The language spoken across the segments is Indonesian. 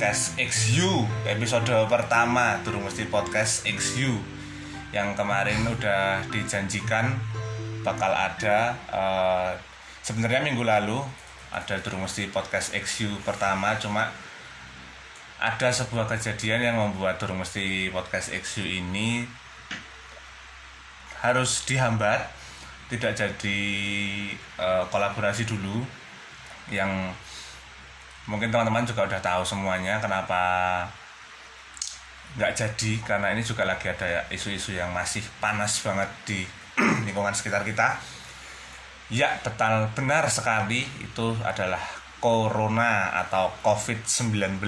Podcast XU episode pertama Durung Mesti Podcast XU yang kemarin udah dijanjikan bakal ada uh, sebenarnya minggu lalu ada Durung Mesti Podcast XU pertama cuma ada sebuah kejadian yang membuat Durung Mesti Podcast XU ini harus dihambat tidak jadi uh, kolaborasi dulu yang mungkin teman-teman juga udah tahu semuanya kenapa nggak jadi karena ini juga lagi ada isu-isu yang masih panas banget di lingkungan sekitar kita. Ya betul benar sekali itu adalah corona atau covid-19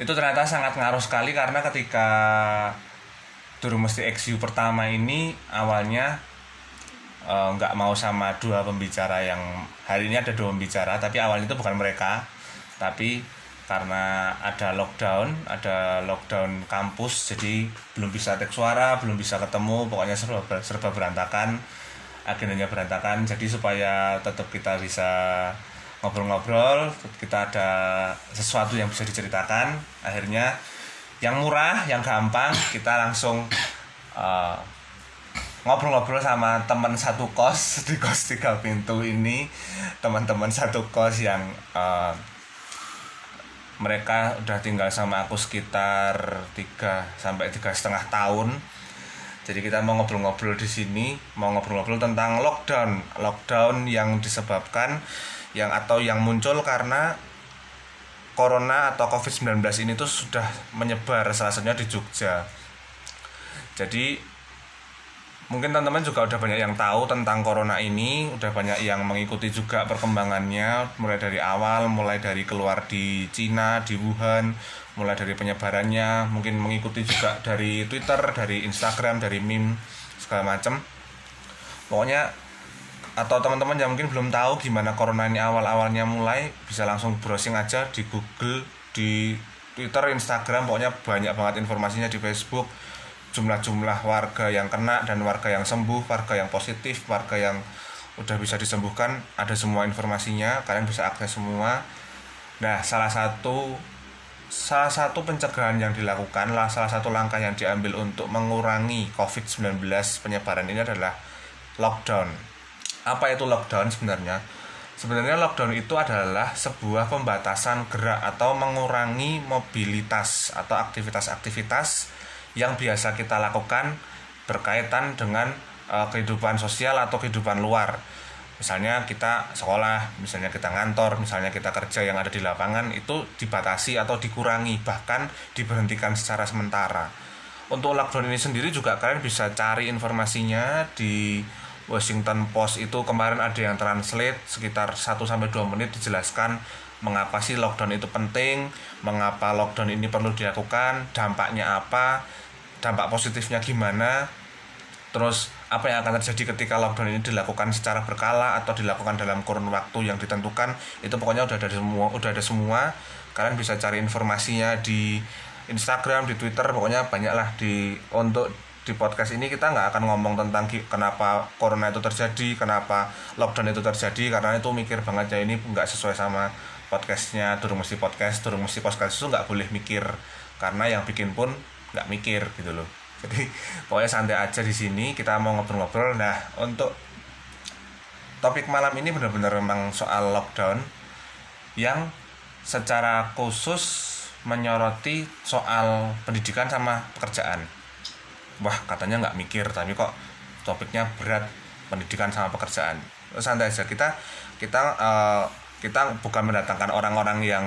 itu ternyata sangat ngaruh sekali karena ketika Durung Mesti XU pertama ini awalnya nggak uh, mau sama dua pembicara yang hari ini ada dua pembicara tapi awalnya itu bukan mereka tapi karena ada lockdown ada lockdown kampus jadi belum bisa tek suara belum bisa ketemu pokoknya serba serba berantakan agendanya berantakan. Jadi supaya tetap kita bisa ngobrol-ngobrol kita ada sesuatu yang bisa diceritakan akhirnya yang murah yang gampang kita langsung uh, ngobrol-ngobrol sama teman satu kos di kos tiga pintu ini. Teman-teman satu kos yang uh, mereka udah tinggal sama aku sekitar tiga sampai tiga setengah tahun. Jadi kita mau ngobrol-ngobrol di sini mau ngobrol-ngobrol tentang lockdown. Lockdown yang disebabkan yang atau yang muncul karena corona atau covid-19 ini tuh sudah menyebar salah satunya di Jogja. Jadi mungkin teman-teman juga udah banyak yang tahu tentang corona ini udah banyak yang mengikuti juga perkembangannya mulai dari awal mulai dari keluar di Cina di Wuhan mulai dari penyebarannya mungkin mengikuti juga dari Twitter dari Instagram dari meme segala macam pokoknya atau teman-teman yang mungkin belum tahu gimana corona ini awal-awalnya mulai bisa langsung browsing aja di Google di Twitter Instagram pokoknya banyak banget informasinya di Facebook jumlah-jumlah warga yang kena dan warga yang sembuh, warga yang positif, warga yang udah bisa disembuhkan, ada semua informasinya, kalian bisa akses semua. Nah, salah satu salah satu pencegahan yang dilakukan lah salah satu langkah yang diambil untuk mengurangi COVID-19 penyebaran ini adalah lockdown. Apa itu lockdown sebenarnya? Sebenarnya lockdown itu adalah sebuah pembatasan gerak atau mengurangi mobilitas atau aktivitas-aktivitas yang biasa kita lakukan berkaitan dengan uh, kehidupan sosial atau kehidupan luar. Misalnya kita sekolah, misalnya kita ngantor, misalnya kita kerja yang ada di lapangan itu dibatasi atau dikurangi bahkan diberhentikan secara sementara. Untuk lockdown ini sendiri juga kalian bisa cari informasinya di Washington Post itu kemarin ada yang translate sekitar 1 sampai 2 menit dijelaskan mengapa sih lockdown itu penting, mengapa lockdown ini perlu dilakukan, dampaknya apa, dampak positifnya gimana, terus apa yang akan terjadi ketika lockdown ini dilakukan secara berkala atau dilakukan dalam kurun waktu yang ditentukan, itu pokoknya udah ada semua, udah ada semua. Kalian bisa cari informasinya di Instagram, di Twitter, pokoknya banyaklah di untuk di podcast ini kita nggak akan ngomong tentang kenapa corona itu terjadi, kenapa lockdown itu terjadi, karena itu mikir banget ya ini nggak sesuai sama podcastnya turun mesti podcast turun mesti podcast itu nggak boleh mikir. Karena yang bikin pun nggak mikir gitu loh. Jadi pokoknya santai aja di sini kita mau ngobrol-ngobrol. Nah untuk topik malam ini benar-benar memang soal lockdown yang secara khusus menyoroti soal pendidikan sama pekerjaan. Wah katanya nggak mikir tapi kok topiknya berat pendidikan sama pekerjaan. Santai aja kita kita uh, kita bukan mendatangkan orang-orang yang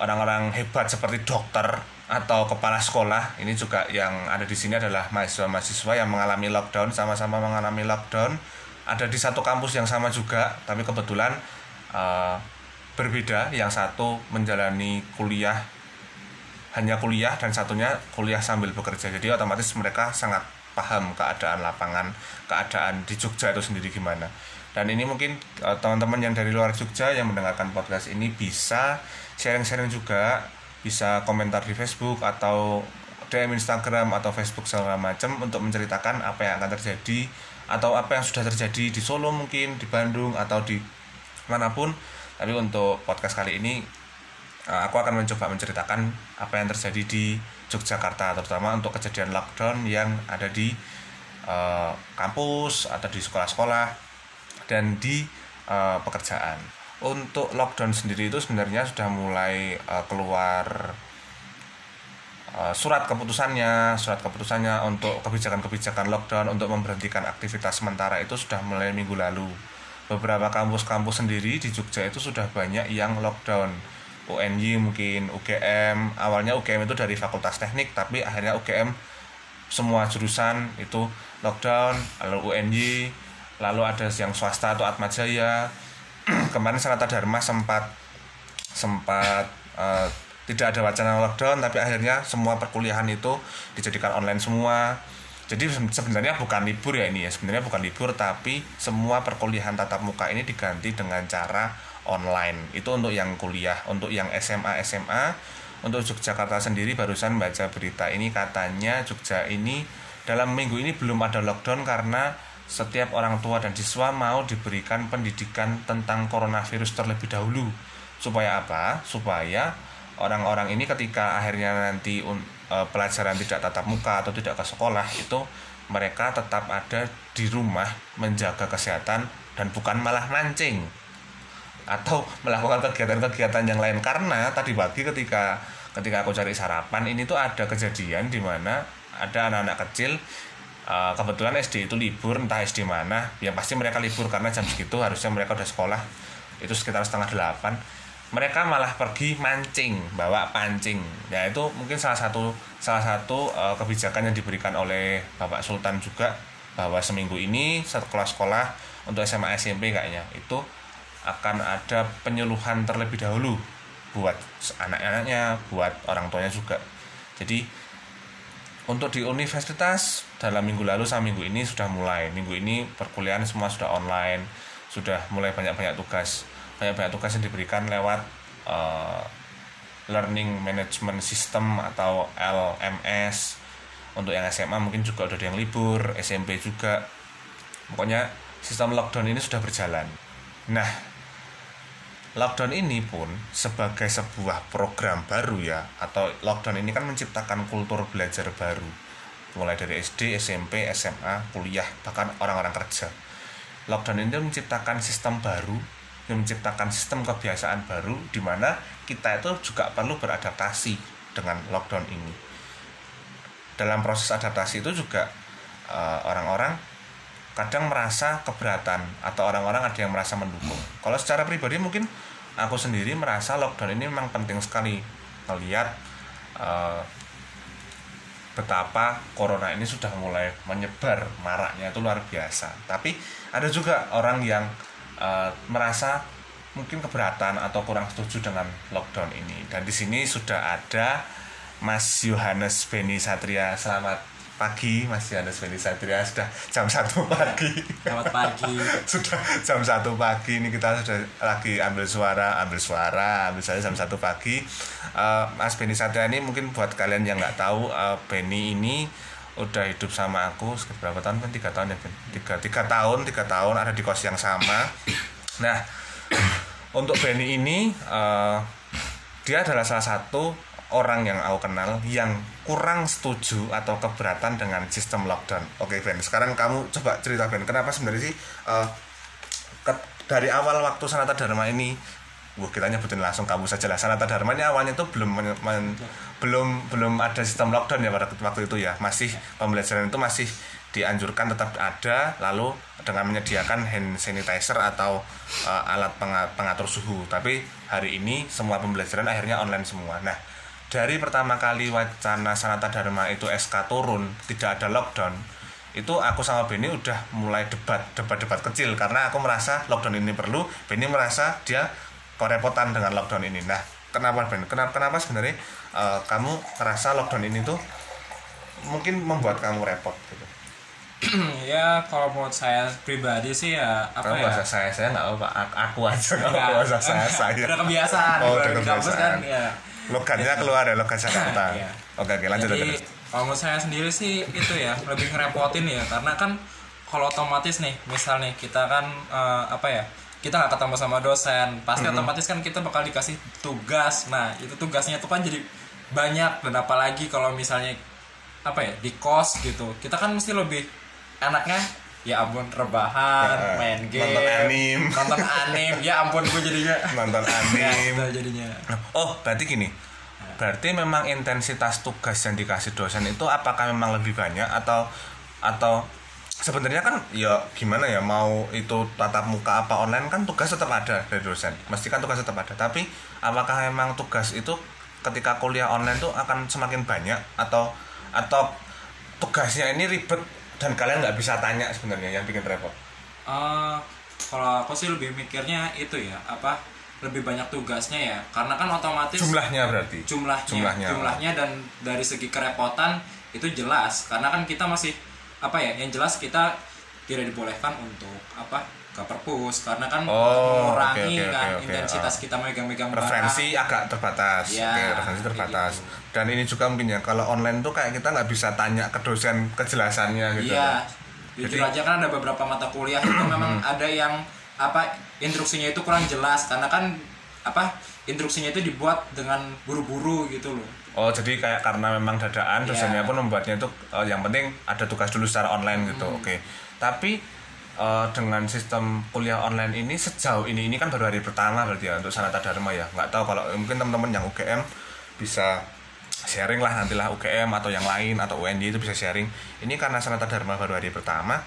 orang-orang hebat seperti dokter atau kepala sekolah. Ini juga yang ada di sini adalah mahasiswa-mahasiswa yang mengalami lockdown sama-sama mengalami lockdown. Ada di satu kampus yang sama juga tapi kebetulan uh, berbeda. Yang satu menjalani kuliah hanya kuliah dan satunya kuliah sambil bekerja. Jadi otomatis mereka sangat paham keadaan lapangan keadaan di Jogja itu sendiri gimana dan ini mungkin uh, teman-teman yang dari luar Jogja yang mendengarkan podcast ini bisa sharing-sharing juga bisa komentar di Facebook atau DM Instagram atau Facebook segala macam untuk menceritakan apa yang akan terjadi atau apa yang sudah terjadi di Solo mungkin di Bandung atau di mana pun. Tapi untuk podcast kali ini uh, aku akan mencoba menceritakan apa yang terjadi di Yogyakarta terutama untuk kejadian lockdown yang ada di uh, kampus atau di sekolah-sekolah dan di uh, pekerjaan. Untuk lockdown sendiri itu sebenarnya sudah mulai uh, keluar uh, surat keputusannya surat keputusannya untuk kebijakan-kebijakan lockdown untuk memberhentikan aktivitas sementara itu sudah mulai minggu lalu. Beberapa kampus-kampus sendiri di Jogja itu sudah banyak yang lockdown. UNY mungkin UGM awalnya UGM itu dari Fakultas Teknik tapi akhirnya UGM semua jurusan itu lockdown. Lalu UNY lalu ada yang swasta atau Atma Jaya. Kemarin Sanata Dharma sempat sempat uh, tidak ada wacana lockdown tapi akhirnya semua perkuliahan itu dijadikan online semua. Jadi sebenarnya bukan libur ya ini ya sebenarnya bukan libur tapi semua perkuliahan tatap muka ini diganti dengan cara online. Itu untuk yang kuliah untuk yang SMA SMA untuk Yogyakarta sendiri barusan baca berita ini katanya Jogja ini dalam minggu ini belum ada lockdown karena setiap orang tua dan siswa mau diberikan pendidikan tentang coronavirus terlebih dahulu. Supaya apa? Supaya orang-orang ini ketika akhirnya nanti e, pelajaran tidak tatap muka atau tidak ke sekolah itu mereka tetap ada di rumah menjaga kesehatan dan bukan malah mancing atau melakukan kegiatan-kegiatan yang lain. Karena tadi pagi ketika ketika aku cari sarapan ini tuh ada kejadian di mana ada anak-anak kecil uh, kebetulan SD itu libur entah SD mana yang pasti mereka libur karena jam segitu harusnya mereka udah sekolah. Itu sekitar setengah delapan. Mereka malah pergi mancing bawa pancing. Ya itu mungkin salah satu salah satu uh, kebijakan yang diberikan oleh Bapak Sultan juga bahwa seminggu ini setelah sekolah untuk SMA SMP kayaknya itu akan ada penyuluhan terlebih dahulu buat anak-anaknya, buat orang tuanya juga. Jadi untuk di universitas dalam minggu lalu sama minggu ini sudah mulai. Minggu ini perkuliahan semua sudah online, sudah mulai banyak-banyak tugas. Banyak-banyak tugas yang diberikan lewat uh, Learning Management System atau LMS. Untuk yang SMA mungkin juga ada yang libur, SMP juga. Pokoknya sistem lockdown ini sudah berjalan. Nah, lockdown ini pun sebagai sebuah program baru ya atau lockdown ini kan menciptakan kultur belajar baru. Mulai dari SD, SMP, SMA, kuliah bahkan orang-orang kerja. Lockdown ini menciptakan sistem baru menciptakan sistem kebiasaan baru di mana kita itu juga perlu beradaptasi dengan lockdown ini. Dalam proses adaptasi itu juga uh, orang-orang kadang merasa keberatan atau orang-orang ada yang merasa mendukung. Kalau secara pribadi mungkin aku sendiri merasa lockdown ini memang penting sekali melihat uh, betapa corona ini sudah mulai menyebar maraknya itu luar biasa. Tapi ada juga orang yang uh, merasa mungkin keberatan atau kurang setuju dengan lockdown ini. Dan di sini sudah ada Mas Yohanes Beni Satria. Selamat pagi Mas Yohanes Beni Satria. Sudah jam satu pagi. Selamat pagi. Sudah jam satu pagi. Ini kita sudah lagi ambil suara ambil suara ambil saya jam satu pagi. Uh, Mas Beni Satria ini mungkin buat kalian yang nggak tahu uh, Beni ini udah hidup sama aku sekitar berapa tahun? Kan tiga tahun ya Ben tiga tiga tahun tiga tahun ada di kos yang sama. Nah untuk Benny ini uh, dia adalah salah satu orang yang aku kenal yang kurang setuju atau keberatan dengan sistem lockdown. Oke Ben, sekarang kamu coba cerita Ben, kenapa sebenarnya sih uh, ke, dari awal waktu Sanata Dharma ini, wah kita nyebutin langsung kamu saja lah. Sanata Dharma ini awalnya itu belum men, men, belum belum ada sistem lockdown ya pada waktu itu ya, masih pembelajaran itu masih dianjurkan tetap ada lalu dengan menyediakan hand sanitizer atau uh, alat pengatur suhu tapi hari ini semua pembelajaran akhirnya online semua nah dari pertama kali wacana Sanata Dharma itu SK turun tidak ada lockdown itu aku sama Benny udah mulai debat debat-debat kecil. Karena aku merasa lockdown ini perlu Benny merasa dia kerepotan dengan lockdown ini. Nah kenapa Ben kenapa kenapa sebenarnya uh, kamu merasa lockdown ini tuh mungkin membuat kamu repot gitu? Ya kalau menurut saya pribadi sih ya apa Kamu ya? saya saya nggak apa aku aja nggak usah saya saya. Udah kebiasaan oh udah kebiasaan kan, ya logatnya keluar ya logat Jakarta. Iya. oke oke lanjut Jadi, kalau menurut saya sendiri sih itu ya lebih ngerepotin ya. Karena kan kalau otomatis nih misal nih kita kan uh, apa ya kita nggak ketemu sama dosen. Pasti otomatis kan kita bakal dikasih tugas. Nah itu tugasnya tuh kan jadi banyak. Dan apalagi kalau misalnya apa ya di kos gitu kita kan mesti lebih enaknya ya ampun rebahan Ya, main game. nonton anim. nonton anim. Ya ampun gue jadinya. Nonton ya, anime itu jadinya. Oh berarti gini. Berarti memang intensitas tugas yang dikasih dosen itu apakah memang lebih banyak atau atau sebenarnya kan ya gimana ya mau itu tatap muka apa online kan tugas tetap ada dari dosen. Mesti kan tugas tetap ada. Tapi apakah memang tugas itu ketika kuliah online tuh akan semakin banyak atau atau tugasnya ini ribet dan kalian nggak bisa tanya sebenarnya yang bikin repot? Eh, kalau aku sih lebih mikirnya itu ya apa lebih banyak tugasnya ya. Karena kan otomatis jumlahnya berarti? jumlahnya Jumlahnya. jumlahnya dan dari segi kerepotan itu jelas. Karena kan kita masih apa ya yang jelas kita tidak dibolehkan untuk apa ke perpus karena kan Oh, mengurangi oke, oke, kan oke, oke. intensitas kita megang-megang barang. referensi agak terbatas Ya, Oke, referensi terbatas gitu. dan ini juga mungkin ya kalau online tuh kayak kita nggak bisa tanya ke dosen kejelasannya gitu Iya, Jadi- jujur aja kan ada beberapa mata kuliah itu memang ada yang apa instruksinya itu kurang jelas karena kan apa instruksinya itu dibuat dengan buru-buru gitu loh. oh jadi kayak karena memang dadaan Iya. dosennya pun membuatnya itu eh, yang penting ada tugas dulu secara online gitu Hmm. oke tapi eh, dengan sistem kuliah online ini sejauh ini ini kan baru hari pertama berarti ya untuk Sanata Dharma ya. Nggak tahu kalau mungkin teman-teman yang UGM bisa sharing lah nantilah UGM atau yang lain atau UNY itu bisa sharing. Ini karena Sanata Dharma baru hari pertama.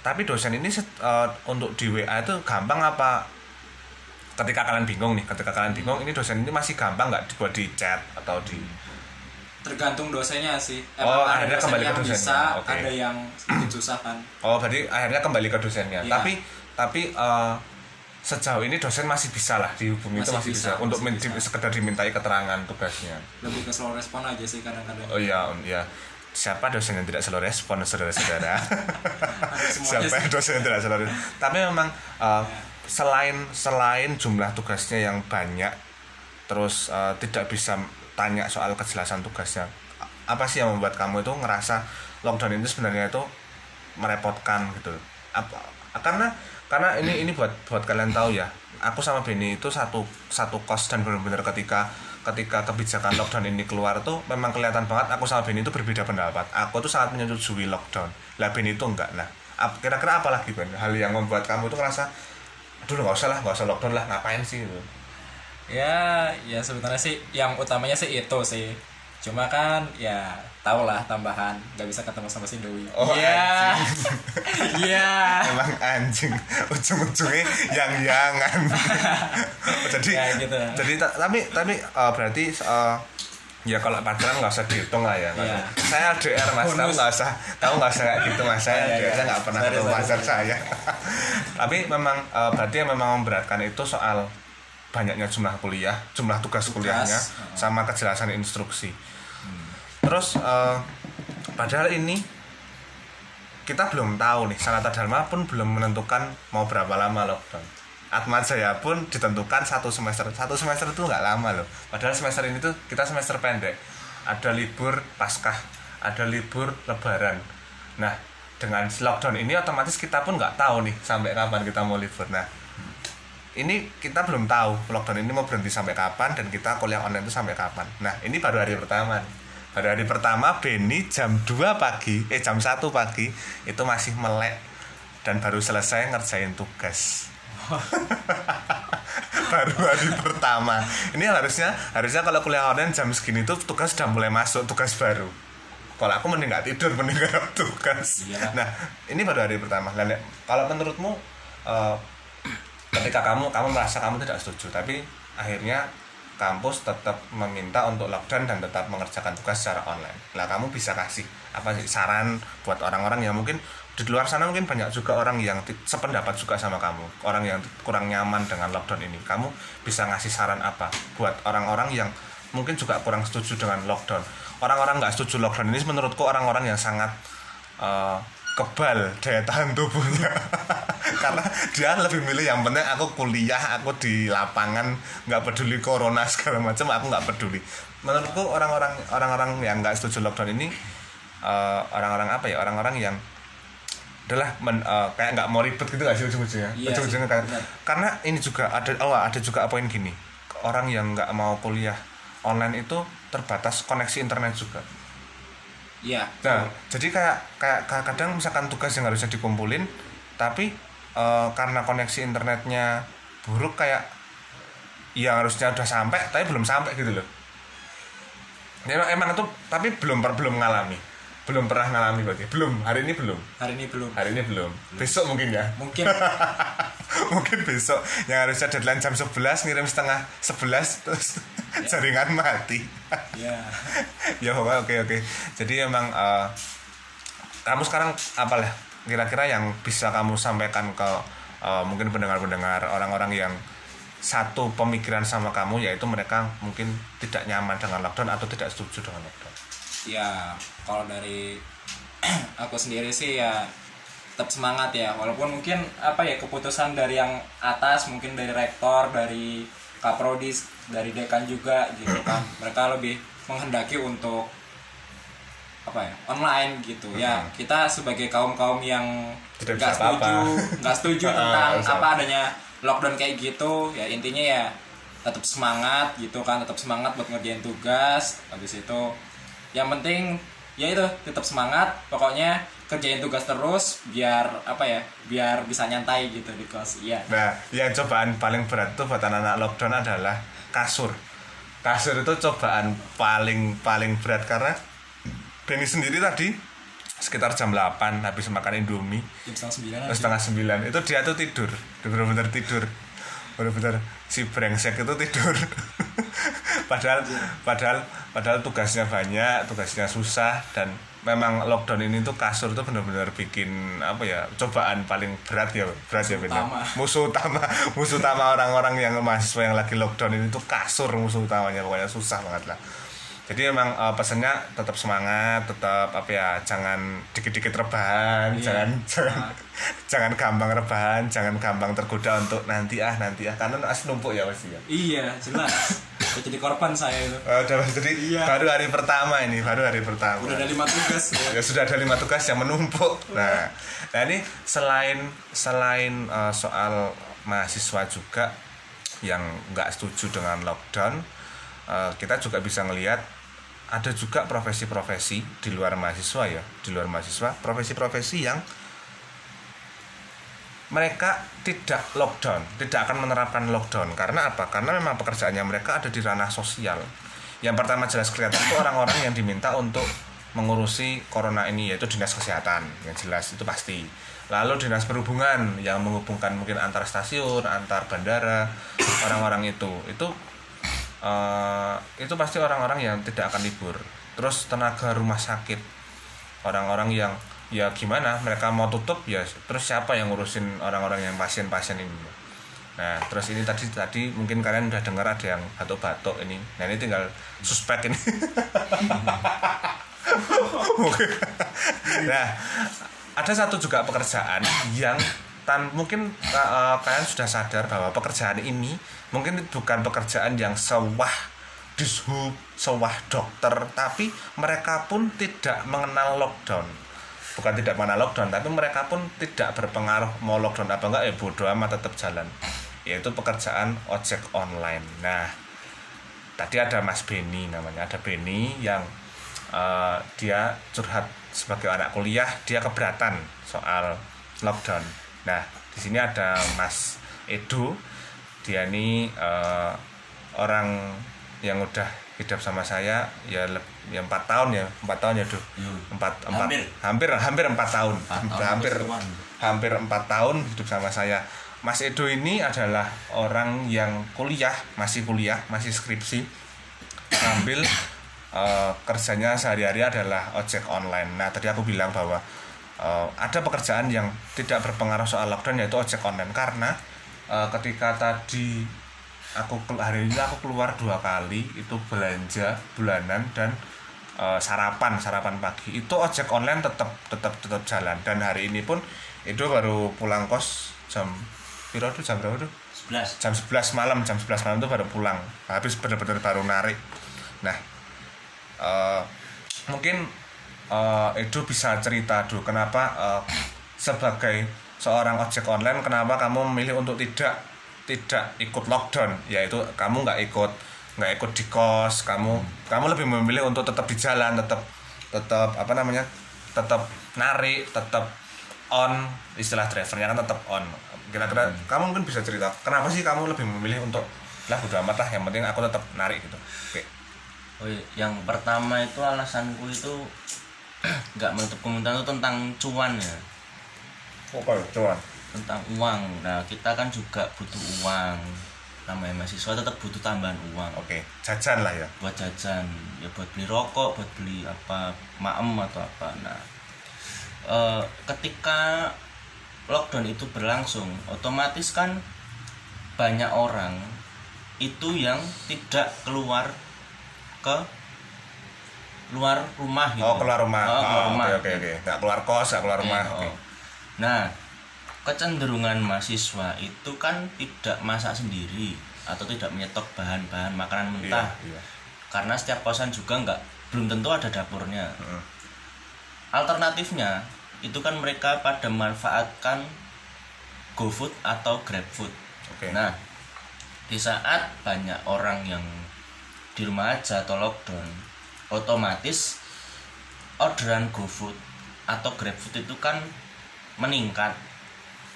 Tapi dosen ini eh, untuk di WA itu gampang apa? Ketika kalian bingung nih ketika kalian bingung ini dosen ini masih gampang nggak dibuat di chat atau di Tergantung dosennya sih. Oh, ada akhirnya kembali ke dosennya. bisa, Oke. ada yang sedikit susah kan. oh berarti akhirnya kembali ke dosennya Iya. tapi tapi eh, sejauh ini dosen masih bisa lah dihubungi itu Masih masih bisa, bisa, untuk masih bisa. sekedar dimintai keterangan tugasnya Lebih ke slow respon aja sih kadang-kadang. oh iya iya siapa dosen yang tidak selalu respon saudara-saudara siapa sih. dosen yang tidak selalu tapi memang eh, selain selain jumlah tugasnya yang banyak terus eh, tidak bisa tanya soal kejelasan tugasnya. Apa sih yang membuat kamu itu ngerasa lockdown itu sebenarnya itu merepotkan gitu? Apa karena karena ini ini buat buat kalian tahu ya aku sama Benny itu satu satu kos dan benar-benar ketika ketika kebijakan lockdown ini keluar tuh memang kelihatan banget aku sama Benny itu berbeda pendapat. Aku tuh sangat menyetujui lockdown. Lah Benny itu enggak. Nah kira-kira apa lagi Ben? Hal yang membuat kamu tuh ngerasa aduh nggak usah lah nggak usah lockdown lah ngapain sih? gitu Ya, ya sebenarnya sih yang utamanya sih itu sih. Cuma kan ya tau lah tambahan nggak bisa ketemu sama si Dewi. Oh, Iya. Iya. emang anjing ujung-ujungnya yang yangan jadi Ya, gitu. jadi ta- tapi tapi eh, berarti eh, ya kalau pacaran nggak usah dihitung lah ya Iya. saya LDR mas kamu Bonus. nggak usah kamu nggak usah kayak gitu mas saya Iya, iya, LDR iya. nggak pernah ketemu pacar saya tapi memang eh, berarti yang memang memberatkan itu soal banyaknya jumlah kuliah jumlah tugas, Tugas, kuliahnya sama kejelasan instruksi. Terus eh, padahal ini kita belum tahu nih Sanata Dharma pun belum menentukan mau berapa lama lockdown. Atma Jaya pun ditentukan satu semester. Satu semester itu nggak lama loh. Padahal semester ini tuh kita semester pendek. Ada libur paskah ada libur lebaran. Nah dengan lockdown ini otomatis kita pun nggak tahu nih sampai kapan kita mau libur. Nah ini kita belum tahu lockdown ini mau berhenti sampai kapan dan kita kuliah online itu sampai kapan. Nah, ini baru hari pertama. nih. Baru hari pertama Benny jam 2 pagi, eh jam 1 pagi itu masih melek dan baru selesai ngerjain tugas. baru hari pertama. Ini harusnya harusnya kalau kuliah online jam segini tuh tugas sudah mulai masuk tugas baru. Kalau aku mending nggak tidur mending nggak tugas. Iyalah. Nah, ini baru hari pertama. Nek, kalau menurutmu eh, ketika kamu kamu merasa kamu tidak setuju tapi akhirnya kampus tetap meminta untuk lockdown dan tetap mengerjakan tugas secara online. Lah kamu bisa kasih apa sih saran buat orang-orang yang mungkin di luar sana mungkin banyak juga orang yang sependapat juga sama kamu, orang yang kurang nyaman dengan lockdown ini. Kamu bisa ngasih saran apa buat orang-orang yang mungkin juga kurang setuju dengan lockdown. Orang-orang nggak setuju lockdown ini menurutku orang-orang yang sangat eh, kebal daya tahan tubuhnya. Karena dia lebih milih yang penting aku kuliah aku di lapangan nggak peduli corona segala macam aku nggak peduli. Menurutku orang-orang orang-orang yang nggak setuju lockdown ini eh, orang-orang apa ya orang-orang yang adalah men, eh, kayak nggak mau ribet gitu nggak sih ujung-ujungnya? Iya ujung-ujungnya karena ini juga ada oh ada juga poin gini. Orang yang nggak mau kuliah online itu terbatas koneksi internet juga iya Nah, jadi kayak kayak kadang misalkan tugas yang harusnya dikumpulin, tapi eh, karena koneksi internetnya buruk kayak yang harusnya udah sampai tapi belum sampai gitu loh. Emang, emang itu tapi belum belum ngalami. Belum pernah ngalami berarti. Belum, hari ini belum. hari ini belum Hari ini belum. Besok mungkin ya. mungkin mungkin besok yang harusnya deadline jam 11 ngirim setengah 11 terus jaringan mati. ya ya oke oke jadi emang eh, kamu sekarang apa lah kira-kira yang bisa kamu sampaikan ke eh, mungkin pendengar-pendengar orang-orang yang satu pemikiran sama kamu yaitu mereka mungkin tidak nyaman dengan lockdown atau tidak setuju dengan lockdown ya kalau dari aku sendiri sih ya tetap semangat ya. Walaupun mungkin apa ya keputusan dari yang atas mungkin dari rektor dari kaprodis dari dekan juga gitu kan. Mereka lebih menghendaki untuk apa ya online gitu. Ya kita sebagai kaum kaum yang nggak setuju nggak setuju Ah, tentang apa adanya lockdown kayak gitu ya intinya ya tetap semangat gitu kan tetap semangat buat ngerjain tugas. Habis itu yang penting ya itu tetap semangat. Pokoknya kerjain tugas terus biar apa ya biar bisa nyantai gitu di kos iya. Nah yang cobaan paling berat tuh buat anak-anak lockdown adalah kasur. Kasur itu cobaan paling paling berat karena Benny sendiri tadi sekitar jam 8 habis makan indomie. Jam setengah sembilan Terus setengah sembilan. Itu dia tuh tidur dia benar-benar tidur benar-benar si brengsek itu tidur. Padahal padahal padahal tugasnya banyak tugasnya susah dan memang lockdown ini tuh kasur tuh benar-benar bikin apa ya cobaan paling berat ya berat ya benar utama. musuh utama musuh utama orang-orang yang mahasiswa yang lagi lockdown ini tuh kasur musuh utamanya pokoknya susah banget lah jadi emang eh, pesannya tetap semangat tetap apa ya jangan dikit-dikit rebahan Iya. jangan jangan Nah. jangan gampang rebahan jangan gampang tergoda untuk nanti ah nanti ah karena as numpuk ya pasti ya iya jelas Udah jadi korban saya itu Eh, udah jadi Iya. baru hari pertama ini baru hari pertama udah ada lima tugas ya. ya sudah ada lima tugas yang menumpuk nah nah ini selain selain eh, soal mahasiswa juga yang nggak setuju dengan lockdown eh, kita juga bisa ngelihat ada juga profesi-profesi di luar mahasiswa ya di luar mahasiswa profesi-profesi yang mereka tidak lockdown, tidak akan menerapkan lockdown. Karena apa? Karena memang pekerjaannya mereka ada di ranah sosial. Yang pertama jelas kelihatan itu orang-orang yang diminta untuk mengurusi corona ini yaitu dinas kesehatan, yang jelas itu pasti. Lalu dinas perhubungan yang menghubungkan mungkin antar stasiun, antar bandara, orang-orang itu itu eh, itu pasti orang-orang yang tidak akan libur. Terus tenaga rumah sakit, orang-orang yang ya gimana mereka mau tutup ya terus siapa yang ngurusin orang-orang yang pasien-pasien ini? Nah terus ini tadi tadi mungkin kalian udah dengar ada yang batuk-batuk ini. Nah ini tinggal suspek ini. Nah ada satu juga pekerjaan yang tan mungkin uh, kalian sudah sadar bahwa pekerjaan ini mungkin bukan pekerjaan yang sewah dishub sewah dokter tapi mereka pun tidak mengenal lockdown. Bukan tidak mengenal lockdown tapi mereka pun tidak berpengaruh mau lockdown apa enggak ya bodoh amat tetap jalan. Yaitu pekerjaan ojek online. Nah tadi ada Mas Beni namanya. Ada Beni yang eh, dia curhat sebagai anak kuliah dia keberatan soal lockdown nah di sini ada Mas Edo. Dia ini eh, orang yang udah hidup sama saya ya ya empat tahun ya empat tahun ya tuh Hmm. empat empat Hampir. hampir hampir empat tahun. Tahun hampir hampir empat tahun hidup sama saya. Mas Edo ini adalah orang yang kuliah masih kuliah masih skripsi. Sambil eh, kerjanya sehari-hari adalah ojek online. Nah tadi aku bilang bahwa eh, ada pekerjaan yang tidak berpengaruh soal lockdown yaitu ojek online. Karena eh, ketika tadi aku hari ini aku keluar dua kali itu belanja bulanan dan eh, sarapan sarapan pagi. Itu ojek online tetap tetap tetap jalan. Dan hari ini pun itu baru pulang kos jam piro tuh jam berapa tuh? 11 jam 11 malam jam 11 malam tuh baru pulang. Habis bener-bener baru narik. Nah eh, mungkin eh, Edo bisa cerita dulu kenapa eh, sebagai seorang ojek online kenapa kamu memilih untuk tidak tidak ikut lockdown? Yaitu kamu nggak ikut nggak ikut di kos kamu kamu lebih memilih untuk tetap di jalan tetap tetap apa namanya tetap narik tetap on istilah drivernya kan tetap on. Kira-kira kamu mungkin bisa cerita kenapa sih kamu lebih memilih untuk lah bodo amat lah yang penting aku tetap narik gitu. Oke. Oh, iya. yang pertama itu alasanku itu nggak menutup kemungkinan itu tentang cuan ya. Oke cuan. Tentang uang. Nah kita kan juga butuh uang. Namanya mahasiswa tetap butuh tambahan uang. Oke jajan lah ya. Buat jajan. Ya buat beli rokok buat beli apa maem atau apa. Nah eh, ketika lockdown itu berlangsung otomatis kan banyak orang itu yang tidak keluar ke luar rumah gitu oh keluar rumah Oh, keluar Oh, rumah oke oke oke nggak keluar kos nggak keluar rumah Eh, oke oh. Nah, kecenderungan mahasiswa itu kan tidak masak sendiri atau tidak menyetok bahan-bahan makanan mentah. iya iya Karena setiap kosan juga nggak belum tentu ada dapurnya. Heeh. Alternatifnya itu kan mereka pada memanfaatkan GoFood atau GrabFood. oke Nah, di saat banyak orang yang di rumah aja atau lockdown, otomatis orderan GoFood atau GrabFood itu kan meningkat.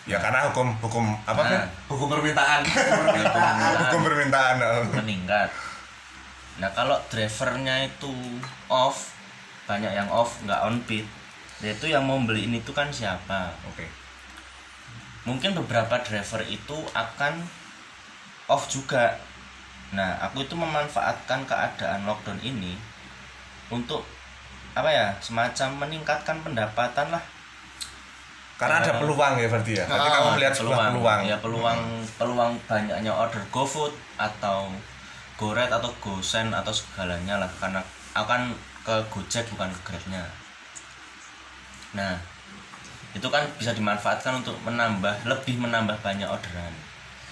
ya karena hukum hukum apa kan Nah, hukum permintaan hukum permintaan oh. meningkat. Nah, kalau drivernya itu off, banyak yang off, nggak on beat. Itu yang mau beliin itu kan siapa? oke mungkin beberapa driver itu akan off juga. Nah, aku itu memanfaatkan keadaan lockdown ini untuk apa ya, semacam meningkatkan pendapatan lah. karena ada peluang ya berarti ya? Berarti Ah, kamu melihat sebuah peluang. Ya, peluang peluang banyaknya order GoFood atau GoRed atau GoSend atau segalanya lah. Karena akan ke Gojek bukan ke Grabnya. Nah, itu kan bisa dimanfaatkan untuk menambah lebih menambah banyak orderan.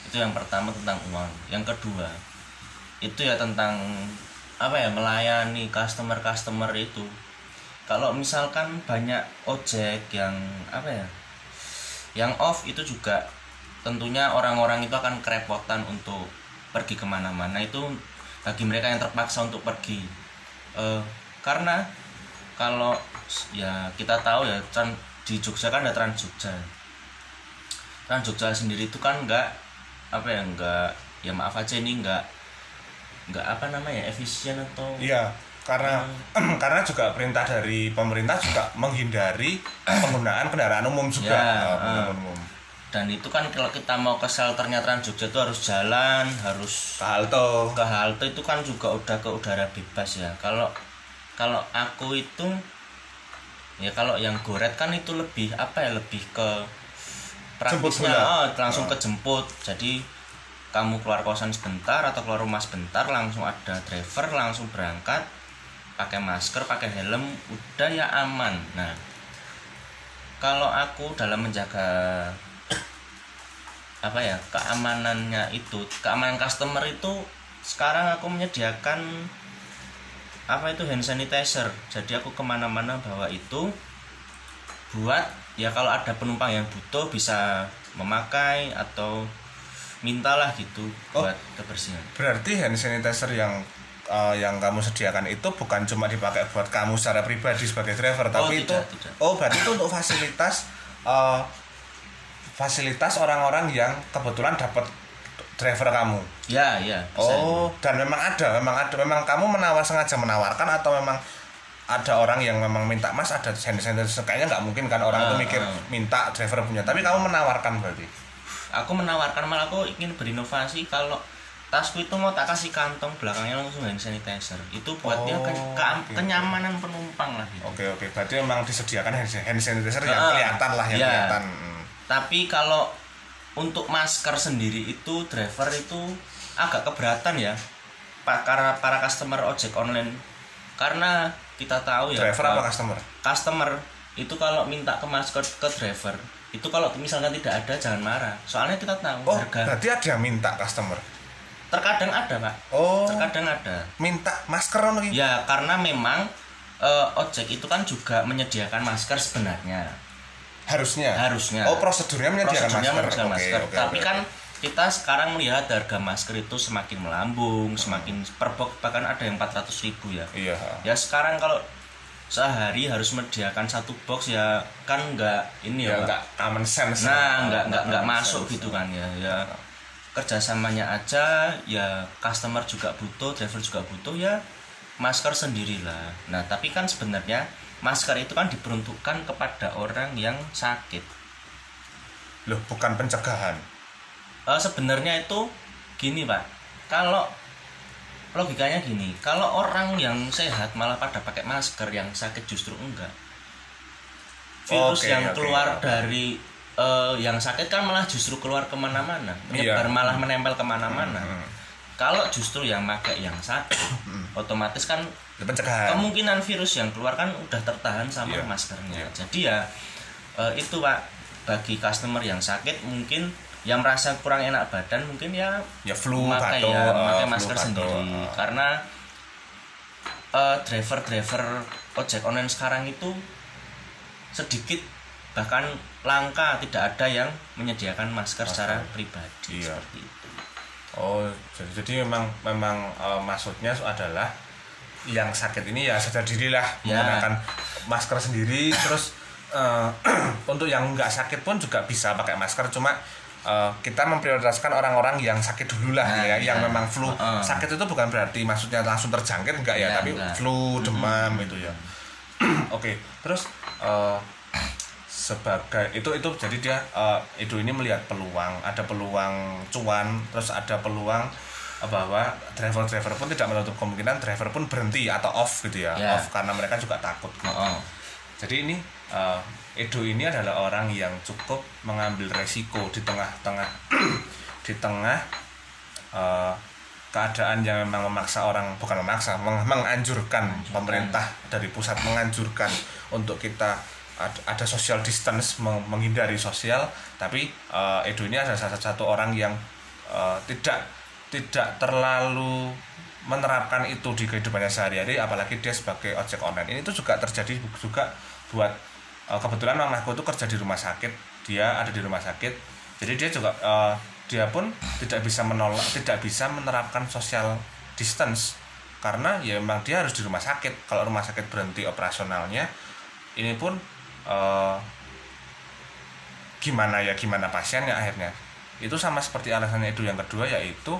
Itu yang pertama tentang uang. Yang kedua itu ya tentang apa ya melayani customer customer itu. Kalau misalkan banyak ojek yang apa ya yang off itu juga tentunya orang-orang itu akan kerepotan untuk pergi ke mana-mana. Itu bagi mereka yang terpaksa untuk pergi. Eh, karena kalau ya kita tahu ya di Jogja kan ada Trans Jogja. Trans Jogja sendiri itu kan enggak apa ya enggak ya maaf aja ini enggak enggak apa namanya efisien atau iya karena karena juga perintah dari pemerintah juga menghindari penggunaan kendaraan umum juga. Ya, kendaraan umum. Dan itu kan kalau kita mau ke shelternya Trans Jogja itu harus jalan harus ke halte. ke halte itu kan juga udah ke udara bebas ya. Kalau kalau aku itu ya kalau yang goret kan itu lebih apa ya lebih ke Jemput praktisnya. oh, langsung Oh. kejemput. Jadi kamu keluar kosan sebentar atau keluar rumah sebentar langsung ada driver langsung berangkat pakai masker pakai helm udah ya aman. Nah kalau aku dalam menjaga apa ya keamanannya itu keamanan customer itu sekarang aku menyediakan apa itu hand sanitizer. Jadi aku ke mana-mana bawa itu buat ya kalau ada penumpang yang butuh bisa memakai atau mintalah gitu Oh. buat kebersihan berarti hand sanitizer yang eh, yang kamu sediakan itu bukan cuma dipakai buat kamu secara pribadi sebagai driver tapi itu tidak, tidak. oh berarti itu untuk fasilitas eh, fasilitas orang-orang yang kebetulan dapat driver kamu ya ya bisa Oh, dan memang ada, memang ada, memang kamu menawar sengaja menawarkan atau memang ada orang yang memang minta mas ada hand sanitizer kayaknya nggak mungkin kan orang itu Ah, mikir ah. minta driver punya tapi kamu menawarkan berarti aku menawarkan malah aku ingin berinovasi kalau tasku itu mau tak kasih kantong belakangnya langsung hand sanitizer. Itu buatnya Oh, ke- ke- oke, kenyamanan penumpang lah gitu. oke oke. Berarti memang disediakan hand sanitizer yang Ah, kelihatan lah yang iya. kelihatan. Hmm. tapi kalau untuk masker sendiri itu driver itu agak keberatan ya pak para para customer ojek online. Karena kita tahu ya driver apa customer? customer itu kalau minta ke masker ke driver itu kalau misalkan tidak ada jangan marah soalnya kita tahu oh harga berarti ada yang minta customer terkadang ada pak oh terkadang ada minta masker iki? ya karena memang eh, ojek itu kan juga menyediakan masker sebenarnya harusnya Harusnya. oh prosedurnya menyediakan prosedurnya masker menyediakan Oke, masker. oke, Tapi oke. kan kita sekarang melihat harga masker itu semakin melambung, semakin per box bahkan ada yang 400 ribu ya. iya Ya sekarang kalau sehari harus menyediakan satu box ya kan nggak ini ya ya, nggak common sense Nah nggak nggak nggak masuk sense. gitu kan ya. Ya kerjasamanya aja ya customer juga butuh, driver juga butuh ya masker sendirilah. Nah tapi kan sebenarnya masker itu kan diperuntukkan kepada orang yang sakit. loh bukan pencegahan Eh, sebenarnya itu gini pak kalau logikanya gini kalau orang yang sehat malah pada pakai masker yang sakit justru enggak virus Oke, yang oke, keluar oke. dari eh, yang sakit kan malah justru keluar ke mana-mana menyebar Iya. malah menempel ke mana-mana Hmm. kalau justru yang pakai yang sakit otomatis kan Itu pencegahan kemungkinan virus yang keluar kan udah tertahan sama Iya. maskernya. Iya. Jadi ya eh, itu pak bagi customer yang sakit mungkin yang merasa kurang enak badan mungkin ya ya flu memakai batuk ya memakai flu, masker batuk, sendiri eh. karena eh, driver-driver ojek online sekarang itu sedikit bahkan langka tidak ada yang menyediakan masker secara pribadi Iya. seperti itu. Oh, jadi, jadi memang memang eh, maksudnya adalah yang sakit ini ya sadar dirilah Ya. menggunakan masker sendiri terus eh, untuk yang nggak sakit pun juga bisa pakai masker cuma eh, kita memprioritaskan orang-orang yang sakit dulu lah Nah, ya, yang iya. memang flu. Heeh. Sakit itu bukan berarti maksudnya langsung terjangkit enggak ya, Iya, tapi enggak. flu, demam itu ya. Oke, terus eh, sebagai itu itu jadi dia eh, itu ini melihat peluang, ada peluang cuan, terus ada peluang bahwa driver-driver pun tidak menutup kemungkinan driver pun berhenti atau off gitu ya, Ya. off karena mereka juga takut. Heeh. Jadi ini eh, Edo ini adalah orang yang cukup mengambil resiko di tengah-tengah di tengah eh, keadaan yang memang memaksa orang bukan memaksa meng- menganjurkan pemerintah dari pusat menganjurkan untuk kita ad- ada social distance meng- menghindari sosial. Tapi eh, Edo ini adalah salah satu orang yang eh, tidak tidak terlalu menerapkan itu di kehidupannya sehari-hari apalagi dia sebagai ojek online. Ini tuh juga terjadi juga buat eh, kebetulan mamaku tuh kerja di rumah sakit. Dia ada di rumah sakit. Jadi dia juga eh, dia pun tidak bisa menolak tidak bisa menerapkan social distance. Karena ya memang dia harus di rumah sakit. Kalau rumah sakit berhenti operasionalnya ini pun eh, gimana ya gimana pasiennya akhirnya? Itu sama seperti alasannya itu. Yang kedua yaitu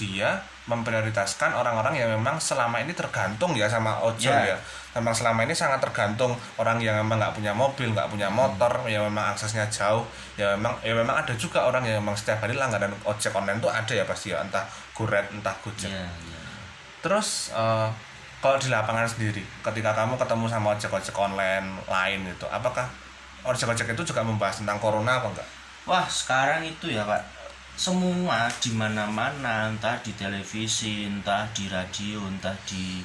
dia memprioritaskan orang-orang yang memang selama ini tergantung ya sama ojol Ya. ya memang selama ini sangat tergantung orang yang memang nggak punya mobil nggak punya motor yang memang aksesnya jauh ya memang ya memang ada juga orang yang memang setiap hari langganan ojek online tuh ada ya pasti ya entah Goret entah Gojek Iya, iya. Terus eh, kalau di lapangan sendiri, ketika kamu ketemu sama ojek-ojek online lain itu, apakah ojek-ojek itu juga membahas tentang corona apa enggak? Wah sekarang itu ya pak semua di mana-mana entah di televisi entah di radio entah di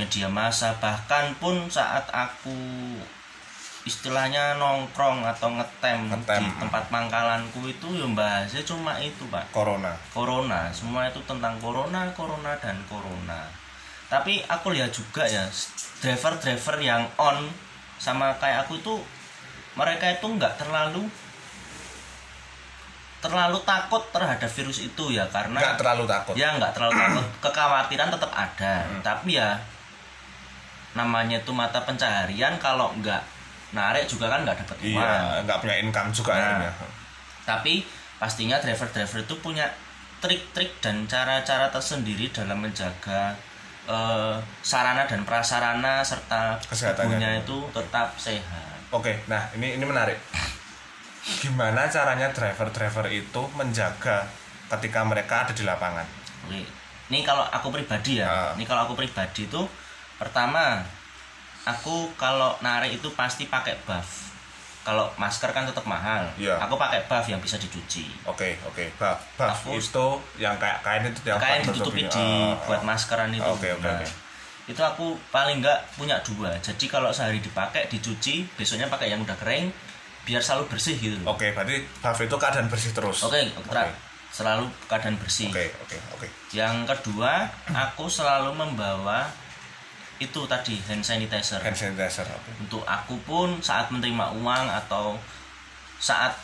media massa bahkan pun saat aku istilahnya nongkrong atau ngetem, Ngetem. di tempat pangkalanku itu ya bahasnya cuma itu pak Corona. corona semua itu tentang corona corona dan corona tapi aku lihat juga ya driver-driver yang on sama kayak aku tuh mereka itu nggak terlalu terlalu takut terhadap virus itu ya karena Enggak terlalu takut. ya nggak terlalu takut kekhawatiran tetap ada tapi ya namanya itu mata pencaharian kalau nggak narik juga kan nggak dapat uang Iya, enggak punya income juga Nah. akhirnya. tapi pastinya driver-driver itu punya trik-trik dan cara-cara tersendiri dalam menjaga eh, sarana dan prasarana serta Kesehatannya. itu tetap sehat. Oke, nah ini ini menarik. Gimana caranya driver-driver itu menjaga ketika mereka ada di lapangan? Oke. Ini kalau aku pribadi ya. Ah. Ini kalau aku pribadi itu pertama aku kalau narik itu pasti pakai buff. Kalau masker kan tetap mahal. Iya. Aku pakai buff yang bisa dicuci. Oke, oke. Buff, buff Aku- itu yang kayak kain itu yang kain ditutupi di Oh, buat maskeran itu. Oke, oke, Nah, oke. Itu aku paling enggak punya dua. Jadi kalau sehari dipakai, dicuci, besoknya pakai yang udah kering, biar selalu bersih gitu. Oke, berarti buff itu keadaan bersih terus. Oke, Oke, Tra. selalu keadaan bersih. oke, oke, oke. Yang kedua, aku selalu membawa itu tadi hand sanitizer hand sanitizer oke untuk aku pun saat menerima uang atau saat